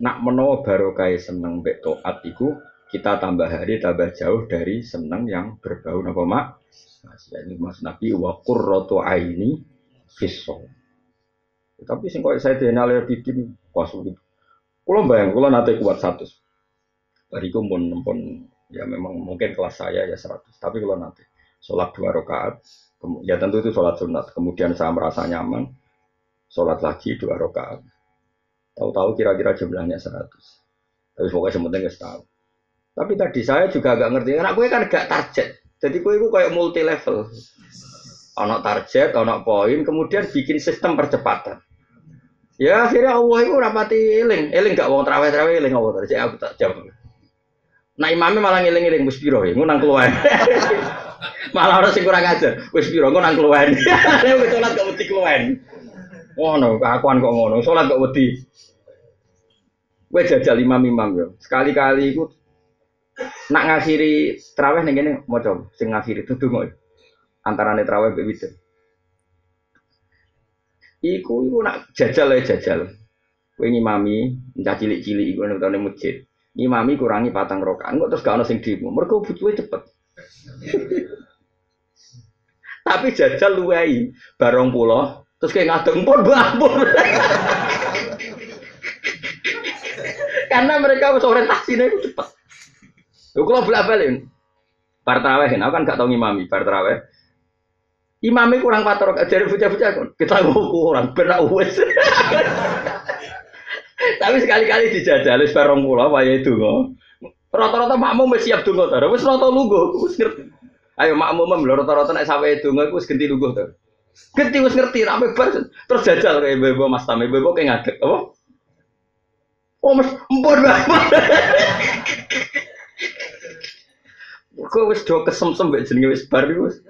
Nak menawa barokah seneng mbek toat iku kita tambah hari tambah jauh dari seneng yang berbau napa mak? Ini Mas Nabi wa qurratu aini fisso. Tapi sing koyo saya denal bikin kuas gitu. Kulo bayang, kulo nate kuat satu. Bariku pun pun ya memang mungkin kelas saya ya 100. Tapi kalau nanti sholat dua rakaat, Ya tentu itu sholat sunat. Kemudian saya merasa nyaman, sholat lagi dua rakaat. Tahu-tahu kira-kira jumlahnya 100. Tapi pokoknya sementing nggak tahu. Tapi tadi saya juga agak ngerti, karena gue kan gak target. Jadi gue itu kayak multi level. Anak target, anak poin, kemudian bikin sistem percepatan. Ya akhirnya Allah itu rapati eling, eling gak wong terawih terawih eling Allah tadi aku tak jawab. Nah imamnya malah ngiling ngiling wis piro ya, nang keluar. malah orang sing kurang ajar, wis piro nang keluar. Nek wis salat gak wedi keluar. Ngono, kakuan kok ngono, salat gak wedi. Kowe jajal imam-imam yo. Sekali-kali iku nak ngakhiri terawih ning kene maca sing ngakhiri itu donga. Antarane terawih mbek witir. Iku iku nak jajal ya jajal. Kowe ngimami, cah cilik-cilik iku nang tane masjid. Ngimami kurangi patang rokaan kok terus gak ono sing dimo. Mergo butuhe cepet. Tapi jajal luwai barong pulau terus kayak ngadeng pun. Karena mereka orientasinya itu cepat. Lho kalau bolak balik, bar aku kan gak tau ngimami bar Imamnya kurang pator, jadi bocah-bocah kita kurang benar wes. Tapi sekali-kali dijajal wis bareng kula wayahe donga. Rata-rata makmum wis siap donga ta. Wis rata lungguh, wis ngerti. Ayo makmum lho rata-rata nek sawe donga iku wis genti lungguh ta. Genti wis ngerti rame bar terus jajal kayak bebo Mas Tame bebo kayak ngadeg apa? Oh mas empur banget. Kok wis do kesem-sem mbek jenenge wis bar wis.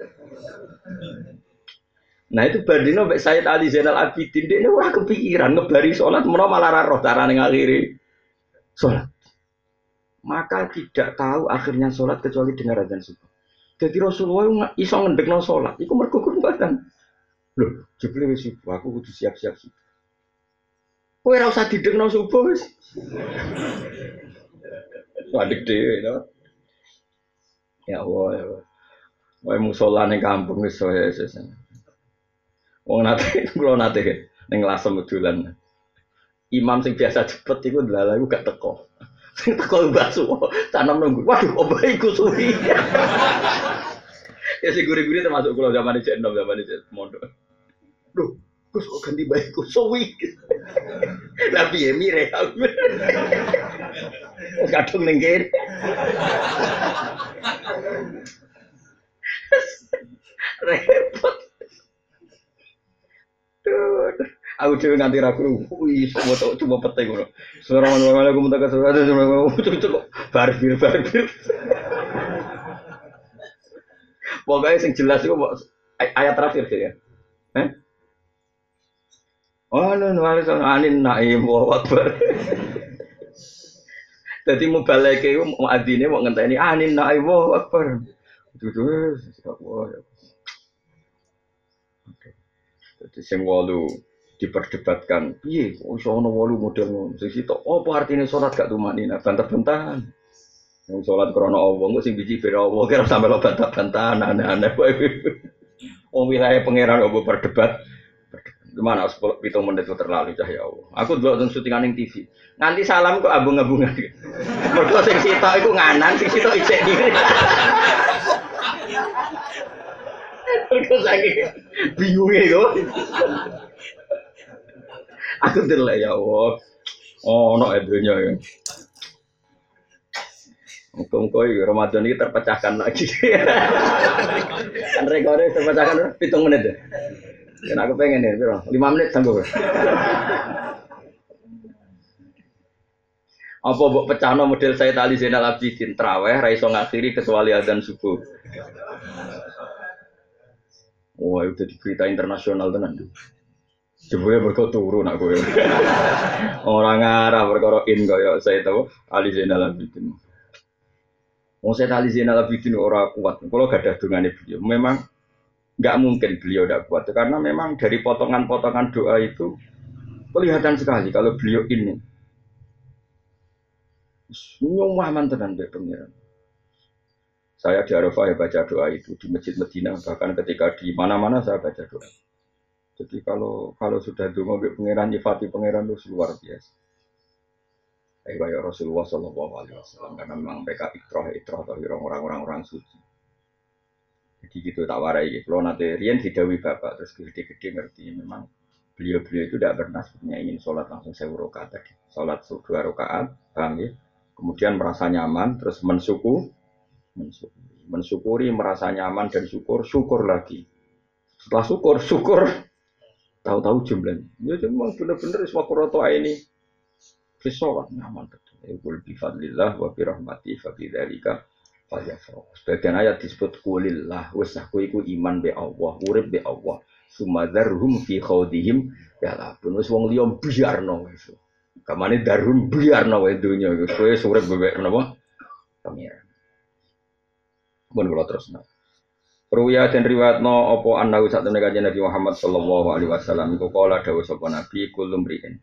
Nah itu Bardino Mbak Said Ali Zainal Abidin dia orang kepikiran ngebari sholat mana malah roh cara ngakhiri sholat. Maka tidak tahu akhirnya sholat kecuali dengar azan subuh. Jadi Rasulullah iso ngendekno sholat, itu mergo badan. Loh, jebule wis subuh, aku kudu siap-siap subuh. Kowe ora usah didekno subuh wis. Wadek dhewe to. Ya Allah, ya Allah. Wae musola ning kampung wis saya Wong nate kula nate ning lasem medulan. Imam sing biasa cepet iku ndalah iku gak teko. Sing teko Mbah Suwo, tanam nunggu. Waduh, opo iku suwi. ya sing guri-guri termasuk kula zaman cek enom zaman cek mondok. Duh, Gus kok ganti baikku suwi. Lah piye mire aku. Kadung ning kene. Repot. Aku cewek nganti ragu, wih, semua tau cuma pete kasih ada suara aku itu kok barbir barbir. Pokoknya sing jelas itu ayat terakhir sih ya. Eh? Oh, nu nulis anin naim wa akbar. Jadi mau balik ke mau adine mau ngenteni anin naim wa akbar. Itu tuh, Jadi sing walu diperdebatkan, piye kok iso ana walu model ngono. Sing sitok apa artine salat gak tumanina bantah-bantahan. Yang sholat krono Allah, nggak sing biji beda Allah, kira sampai lo bantah-bantahan, aneh-aneh. Wong wilayah pangeran Allah berdebat, Gimana pitung menit itu terlalu cah ya Allah. Aku dulu tentang syutingan yang TV. Nanti salam kok abung-abungan. Mereka sing sitok itu nganan, sing sitok ijek diri. Mereka saking bingungnya itu. Aku delek ya Allah. Oh, no edunya ya. Muka-muka Ramadan ini terpecahkan lagi. kan rekornya terpecahkan hitung menit ya. Dan aku pengen ya, bro. Lima menit sanggup. Apa buat pecahno model saya tali Zainal Abidin traweh raiso ngakhiri kecuali adzan subuh. Wah, itu di berita internasional tenan. Ya berkau turu nak gue. Orang Arab berkoro in kaya saya tahu Ali Zainal Abidin. Mau saya Ali Zainal Abidin orang kuat. Kalau gak ada dengan beliau, memang nggak mungkin beliau tidak kuat karena memang dari potongan-potongan doa itu kelihatan sekali kalau beliau ini nyumah mantenan dari pengiran. Saya di Arafah ya baca doa itu di Masjid Medina bahkan ketika di mana-mana saya baca doa. Jadi kalau kalau sudah dulu mobil pangeran nyifati pangeran itu luar biasa. Kayak Rasulullah Shallallahu Alaihi Wasallam karena memang mereka ikroh ikroh atau orang-orang orang suci. Jadi gitu tak warai gitu. Kalau nanti Rian didawi bapak terus gede-gede ngerti memang beliau-beliau itu tidak pernah sebenarnya ingin sholat langsung sewu rakaat tadi. Sholat dua rakaat, paham ya? Kemudian merasa nyaman, terus mensyukur, mensyukuri, mensyukuri, merasa nyaman dan syukur, syukur lagi. Setelah syukur, syukur, tahu-tahu jumlahnya. Ya memang benar-benar semua kuroto ini sholat nyaman betul. Bi fadlillah wa bi rahmati fa bi Sebagian ayat disebut kulillah wis aku iku iman be Allah, urip be Allah. Sumadarhum fi khawdihim ya lah pun wis wong liya biarno wis. Kamane darhum biarno wae donya wis kowe urip bebek napa? Pangeran. Mun kula terus nah. Ruya dan riwayat no opo anda usah temen Nabi Muhammad sallallahu alaihi wasallam iku kala dawuh sapa Nabi kulum riin.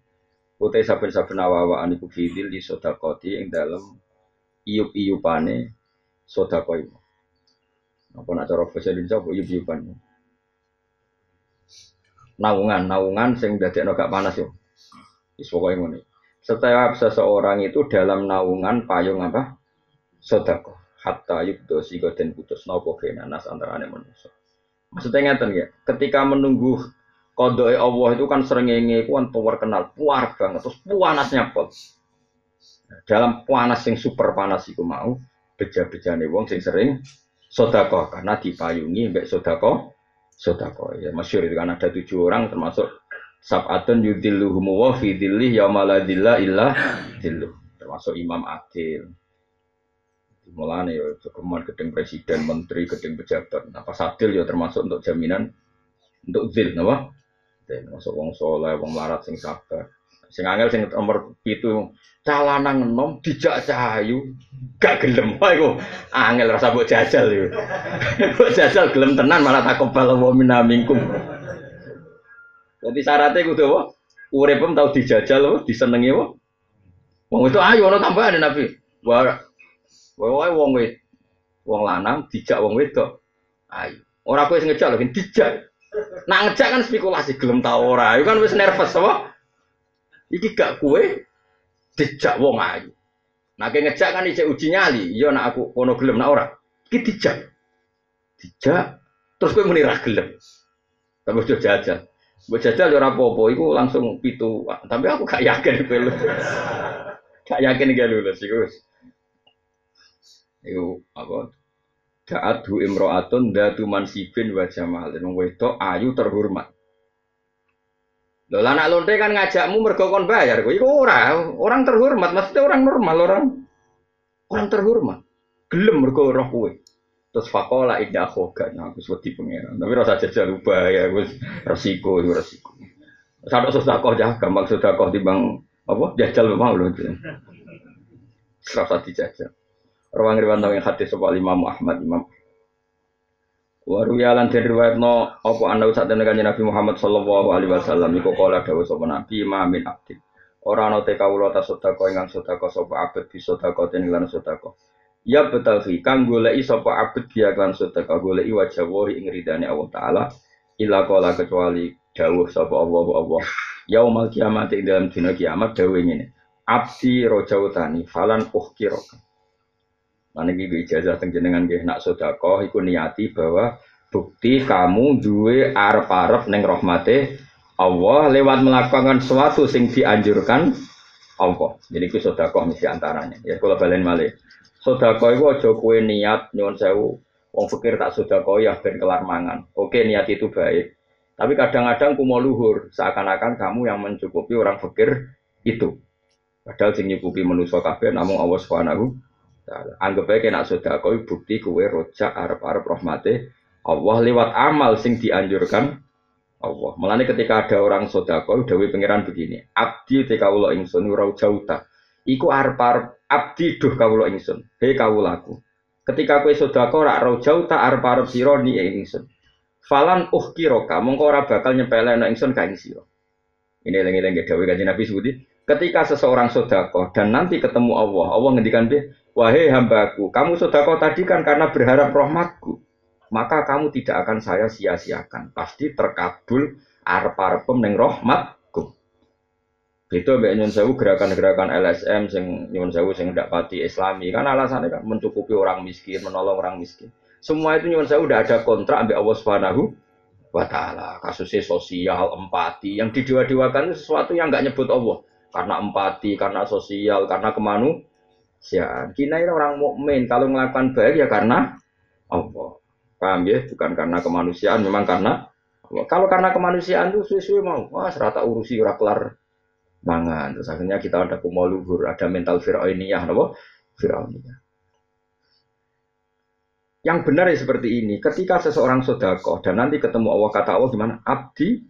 Utai saben-saben awa-awaan iku fidil di sodakoti yang dalam iup-iupane sodako itu. Apa nak cara bahasa Indonesia apa iup-iupane? Naungan, naungan sing dadekno gak panas yo. Wis pokoke ngene. Setiap seseorang itu dalam naungan payung apa? Sodako. Hatta yubdo sigo dan putus nopo nas antarane manusia. Maksudnya ngeten ketika menunggu Kodoi Allah itu kan serengenge itu kan kenal, puar banget, terus panasnya pol. Dalam panas yang super panas itu mau, beja-bejane wong sing sering sodako karena dipayungi mbek sodako sodako ya masyur itu kan ada tujuh orang termasuk sabatun yudilluhum wa fi dhillih yaumaladillah illa termasuk Imam Adil. Mulane ya kemudian gedeng presiden menteri gedeng pejabat. Apa sadil ya termasuk untuk jaminan untuk zil napa? Masuk wong soleh, wong larat sing sabar. Sing angel sing nomor itu calanang nom dijak cahayu gak gelem apa iku angel rasa mbok jajal iku. Mbok jajal gelem tenan malah takobal wa minna minkum. Jadi syaratnya kudu apa? Uripem tau dijajal apa disenengi apa? Wong itu ayo ana tambahan Nabi. Wah, wae wong wit wong lanang dijak wong wedok. Ayo. Ora kowe sing ngejak lho, dijak. Nak ngejak kan spekulasi gelem ta ora. Iku kan wis nervous apa? Iki gak kue dijak wong ayu. Nah ngejak kan ijek uji nyali. Iya nak aku kono gelem nak ora. Iki dijak. Dijak terus kowe muni ra gelem. Tapi udah jajal. Gue jajal ya ora apa-apa iku langsung pitu. Tapi aku gak yakin kowe lu. gak yakin gak lulus iku. Iku apa? Da'atu imro'atun datu mansibin wa jamalin. Wedok ayu terhormat. Lho anak lonte kan ngajakmu mergo kon bayar. Iku ora, orang terhormat, maksudnya orang normal, orang orang terhormat. Gelem mergo roh kowe. Terus fakola indah khoga, nah aku wedi pangeran. Tapi rasa jajal ubah ya, wis resiko, itu resiko. Sadok sedekah jah, gampang sedekah timbang apa? Jajal mau lho. Serasa dijajal. Rawang riwayat yang hadis soal Imam Ahmad Imam. Waru yalan den no apa anda usah den kanjeng Nabi Muhammad sallallahu alaihi wasallam iku kala dawuh sapa Nabi ma min abdin. Ora ana te kawula ta sedekah ingkang sedekah sapa abet bi sedekah ten lan sedekah. Ya betaghi kang goleki sapa abet dia lan sedekah goleki wajah wahi ing ridane Allah taala ila kala kecuali dawuh sapa Allah Allah. Yaumal kiamat ing dalam dina kiamat dawuh ngene. Abdi rojautani falan uhkiraka. Mana gitu ijazah jenengan gih nak sodako, iku niati bahwa bukti kamu duwe arep-arep neng rahmate Allah lewat melakukan sesuatu sing dianjurkan Allah. Jadi itu sodako misi antaranya. Ya kalau balen malih. Sodako itu aja kue niat nyuwun sewu. Wong fikir tak sodako ya ben kelar mangan. Oke niat itu baik. Tapi kadang-kadang kumo luhur seakan-akan kamu yang mencukupi orang fikir itu. Padahal sing nyukupi manusia kabeh namung Allah Subhanahu Anggap aja kena kau bukti kue rojak arab-arab rahmati Allah lewat amal sing dianjurkan Allah. Melani ketika ada orang sodako, dawi pangeran begini, abdi te kaulo ingsun urau jauta. Iku arab abdi duh kaulo ingsun. He kaulaku. Ketika kue sodako rak rau jauta arab arab siro ni ingsun. Falan uh kiroka, mongko ora bakal nyepele no ingsun kain siro. Ini lengi-lengi dawi kaji Nabi Sudi. Ketika seseorang sodako dan nanti ketemu Allah, Allah ngendikan dia, Wahai hambaku, kamu sodako tadi kan karena berharap rahmatku. Maka kamu tidak akan saya sia-siakan. Pasti terkabul arep-arepem neng rahmatku. Itu mbak Nyun Sewu gerakan-gerakan LSM sing Nyun Sewu sing tidak pati Islami kan alasannya kan mencukupi orang miskin, menolong orang miskin. Semua itu nyuwun saya udah ada kontrak ambil Allah Subhanahu wa taala. Kasusnya sosial, empati, yang didewa-dewakan itu sesuatu yang nggak nyebut Allah. Karena empati, karena sosial, karena kemanusiaan. Kita ini orang mukmin kalau melakukan baik ya karena Allah. Paham ya? Bukan karena kemanusiaan, memang karena Allah. Kalau karena kemanusiaan itu suwe-suwe mau, wah serata urusi ora kelar mangan. Terus akhirnya kita ada kumal luhur, ada mental fir'auniyah, napa? Fir'auniyah. Yang benar ya seperti ini. Ketika seseorang sodakoh dan nanti ketemu Allah kata Allah gimana? Abdi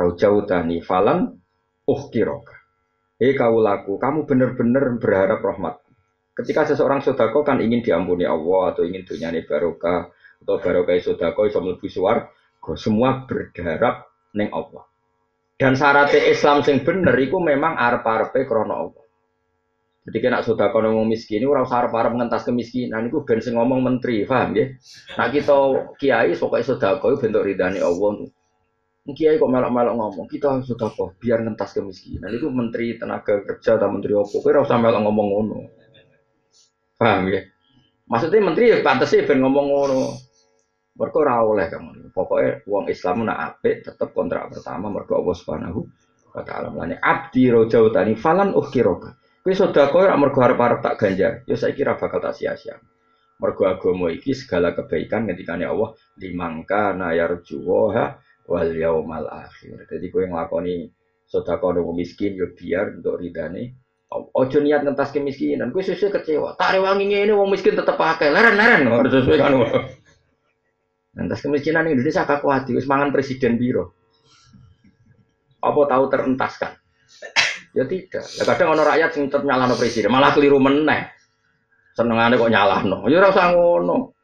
raujautani falan uhkiroka. Hei kau laku, kamu benar-benar berharap rahmat. Ketika seseorang sodakoh kan ingin diampuni Allah atau ingin dunia barokah atau barokah sodakoh iso mlebu Semua berharap neng Allah. Dan syaratnya Islam sing bener itu memang arep-arepe Allah. Jadi kena sudah ngomong miskin, ini orang sarap arep mengentas kemiskinan, itu ben sing ngomong menteri, paham ya? Nah kita kiai pokoknya sudah kau bentuk ridhani Allah. Kiai kok melok-melok ngomong, kita sudah kau biar ngentas kemiskinan. Itu menteri tenaga kerja atau menteri apa? Kau rasa melok ngomong ngono, paham ya? Maksudnya menteri ya pantas sih ben ngomong ngono. Mereka oleh kamu. Pokoknya uang Islam nak apik tetap kontrak pertama mereka Allah Subhanahu wa taala. Mulane abdi rojautani falan ukhiroka. Kowe sedekah ora mergo arep-arep tak ganjar, ya saya kira bakal tak sia-sia. Mergo agama iki segala kebaikan ngendikane Allah limangka na yarjuha wal yaumal akhir. Jadi kowe nglakoni sedekah nang miskin ya biar untuk ridane Ojo niat ngentas kemiskinan, kowe sesuai kecewa. Tak rewangi ngene wong miskin tetep pakai. Leren-leren harus sesuai kan. Ngentas kemiskinan Indonesia kakak kuat, wis mangan presiden biro. Apa tahu terentaskan? Ya tidak. Ya kadang orang rakyat sing nyalahno presiden, malah keliru meneh. Senengane kok nyalahno. Ya ora usah ngono.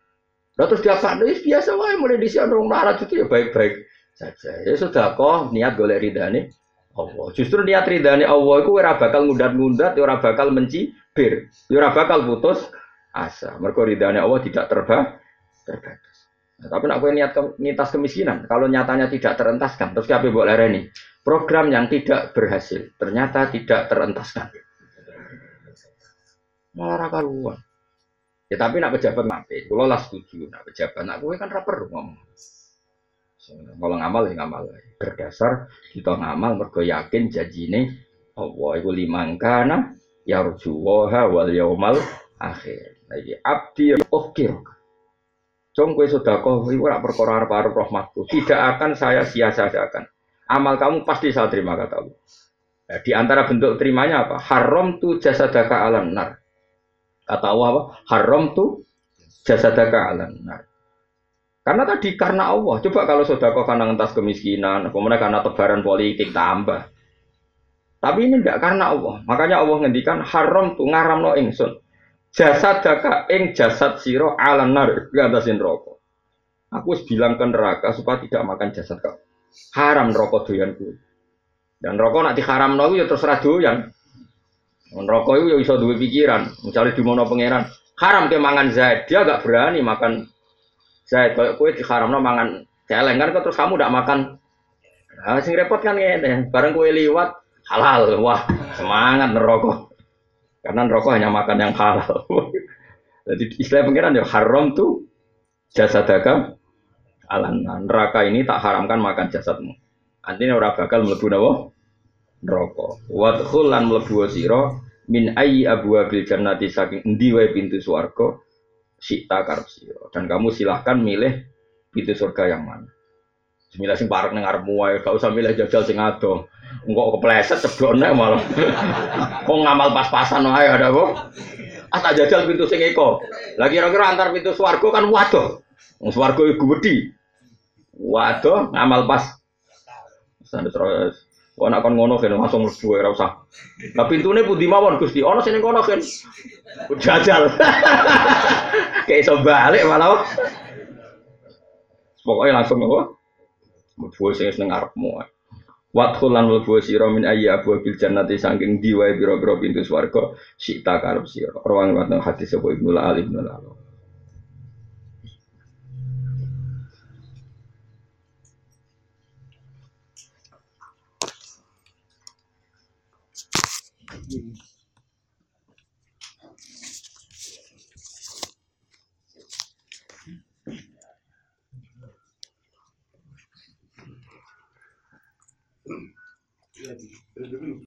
Lah terus dia pak biasa wae mulai di sini orang marah itu ya baik-baik saja. Ya sudah kok niat golek ridane Allah. Justru niat ridane Allah itu ora bakal ngundat-ngundat, ora bakal mencibir, ora bakal putus asa. Mergo ridane Allah tidak terba terbatas. Nah, tapi nak niat ke, nitas kemiskinan, kalau nyatanya tidak terentaskan, terus siapa buat lereni? program yang tidak berhasil ternyata tidak terentaskan. Malah luar. Ya tapi nak pejabat mati, kalau lah setuju. Nak pejabat, nak gue kan rapper ngomong. Kalau ngamal ya ngamal. Berdasar kita ngamal mergo yakin janjine Allah iku limangkana yarjuwaha wal yaumal akhir. Lagi abdi ukir. Cung kowe sedekah iku ora perkara arep-arep rahmatku. Tidak akan saya sia-siakan amal kamu pasti saya terima kata Allah. Nah, di antara bentuk terimanya apa? Haram tu jasadaka alam nar. Kata Allah apa? Haram tu jasadaka alam nar. Karena tadi karena Allah. Coba kalau kau karena ngentas kemiskinan, kemudian karena tebaran politik tambah. Tapi ini tidak karena Allah. Makanya Allah ngendikan haram tu ngaram no ingsun. Jasadaka ing jasad siro alam nar. Gantasin rokok. Aku bilang ke neraka supaya tidak makan jasad kau haram rokok doyan kuwi. Dan rokok nak diharam no ya terus doyan. Rokok itu ya bisa dua pikiran, mencari di mana pangeran. Haram ke mangan zaid, dia gak berani makan zaid. Kalau kue diharam no mangan celeng kan, terus kamu tidak makan. Nah, sing repot kan ya, bareng kue liwat halal, wah semangat nerokok. Karena rokok hanya makan yang halal. Jadi istilah pangeran ya haram tuh jasa dagang alan neraka ini tak haramkan makan jasadmu. Artinya ora bakal mlebu napa? Neraka. Wadkhul lan mlebu sira min ayyi abwabil jannati saking endi wae pintu swarga sita karep sira. Dan kamu silahkan milih pintu surga yang mana. Bismillah sing parek ning ngarepmu wae, gak usah milih jajal sing ado. Engkok kepleset ceblone malah. Kok ngamal pas-pasan wae ada kok. Ah tak jajal pintu sing eko. Lah kira-kira antar pintu swarga kan waduh. Wong swarga iku gedhi. Waduh, ngamal pas. Terus. Wah nak kon ngono kan langsung mlebu ora usah. Lah pintune pundi mawon Gusti? Ana sing kono kan. Jajal. Kayak iso balik malah. Pokoknya langsung apa? Mlebu sing seneng ngarepmu. Wadkhul lan mlebu sira min ayyi abwabil jannati saking diwae pira-pira pintu swarga sita karep sira. Rawang watang hadis sapa Ibnu Al Ibnu Al Deus.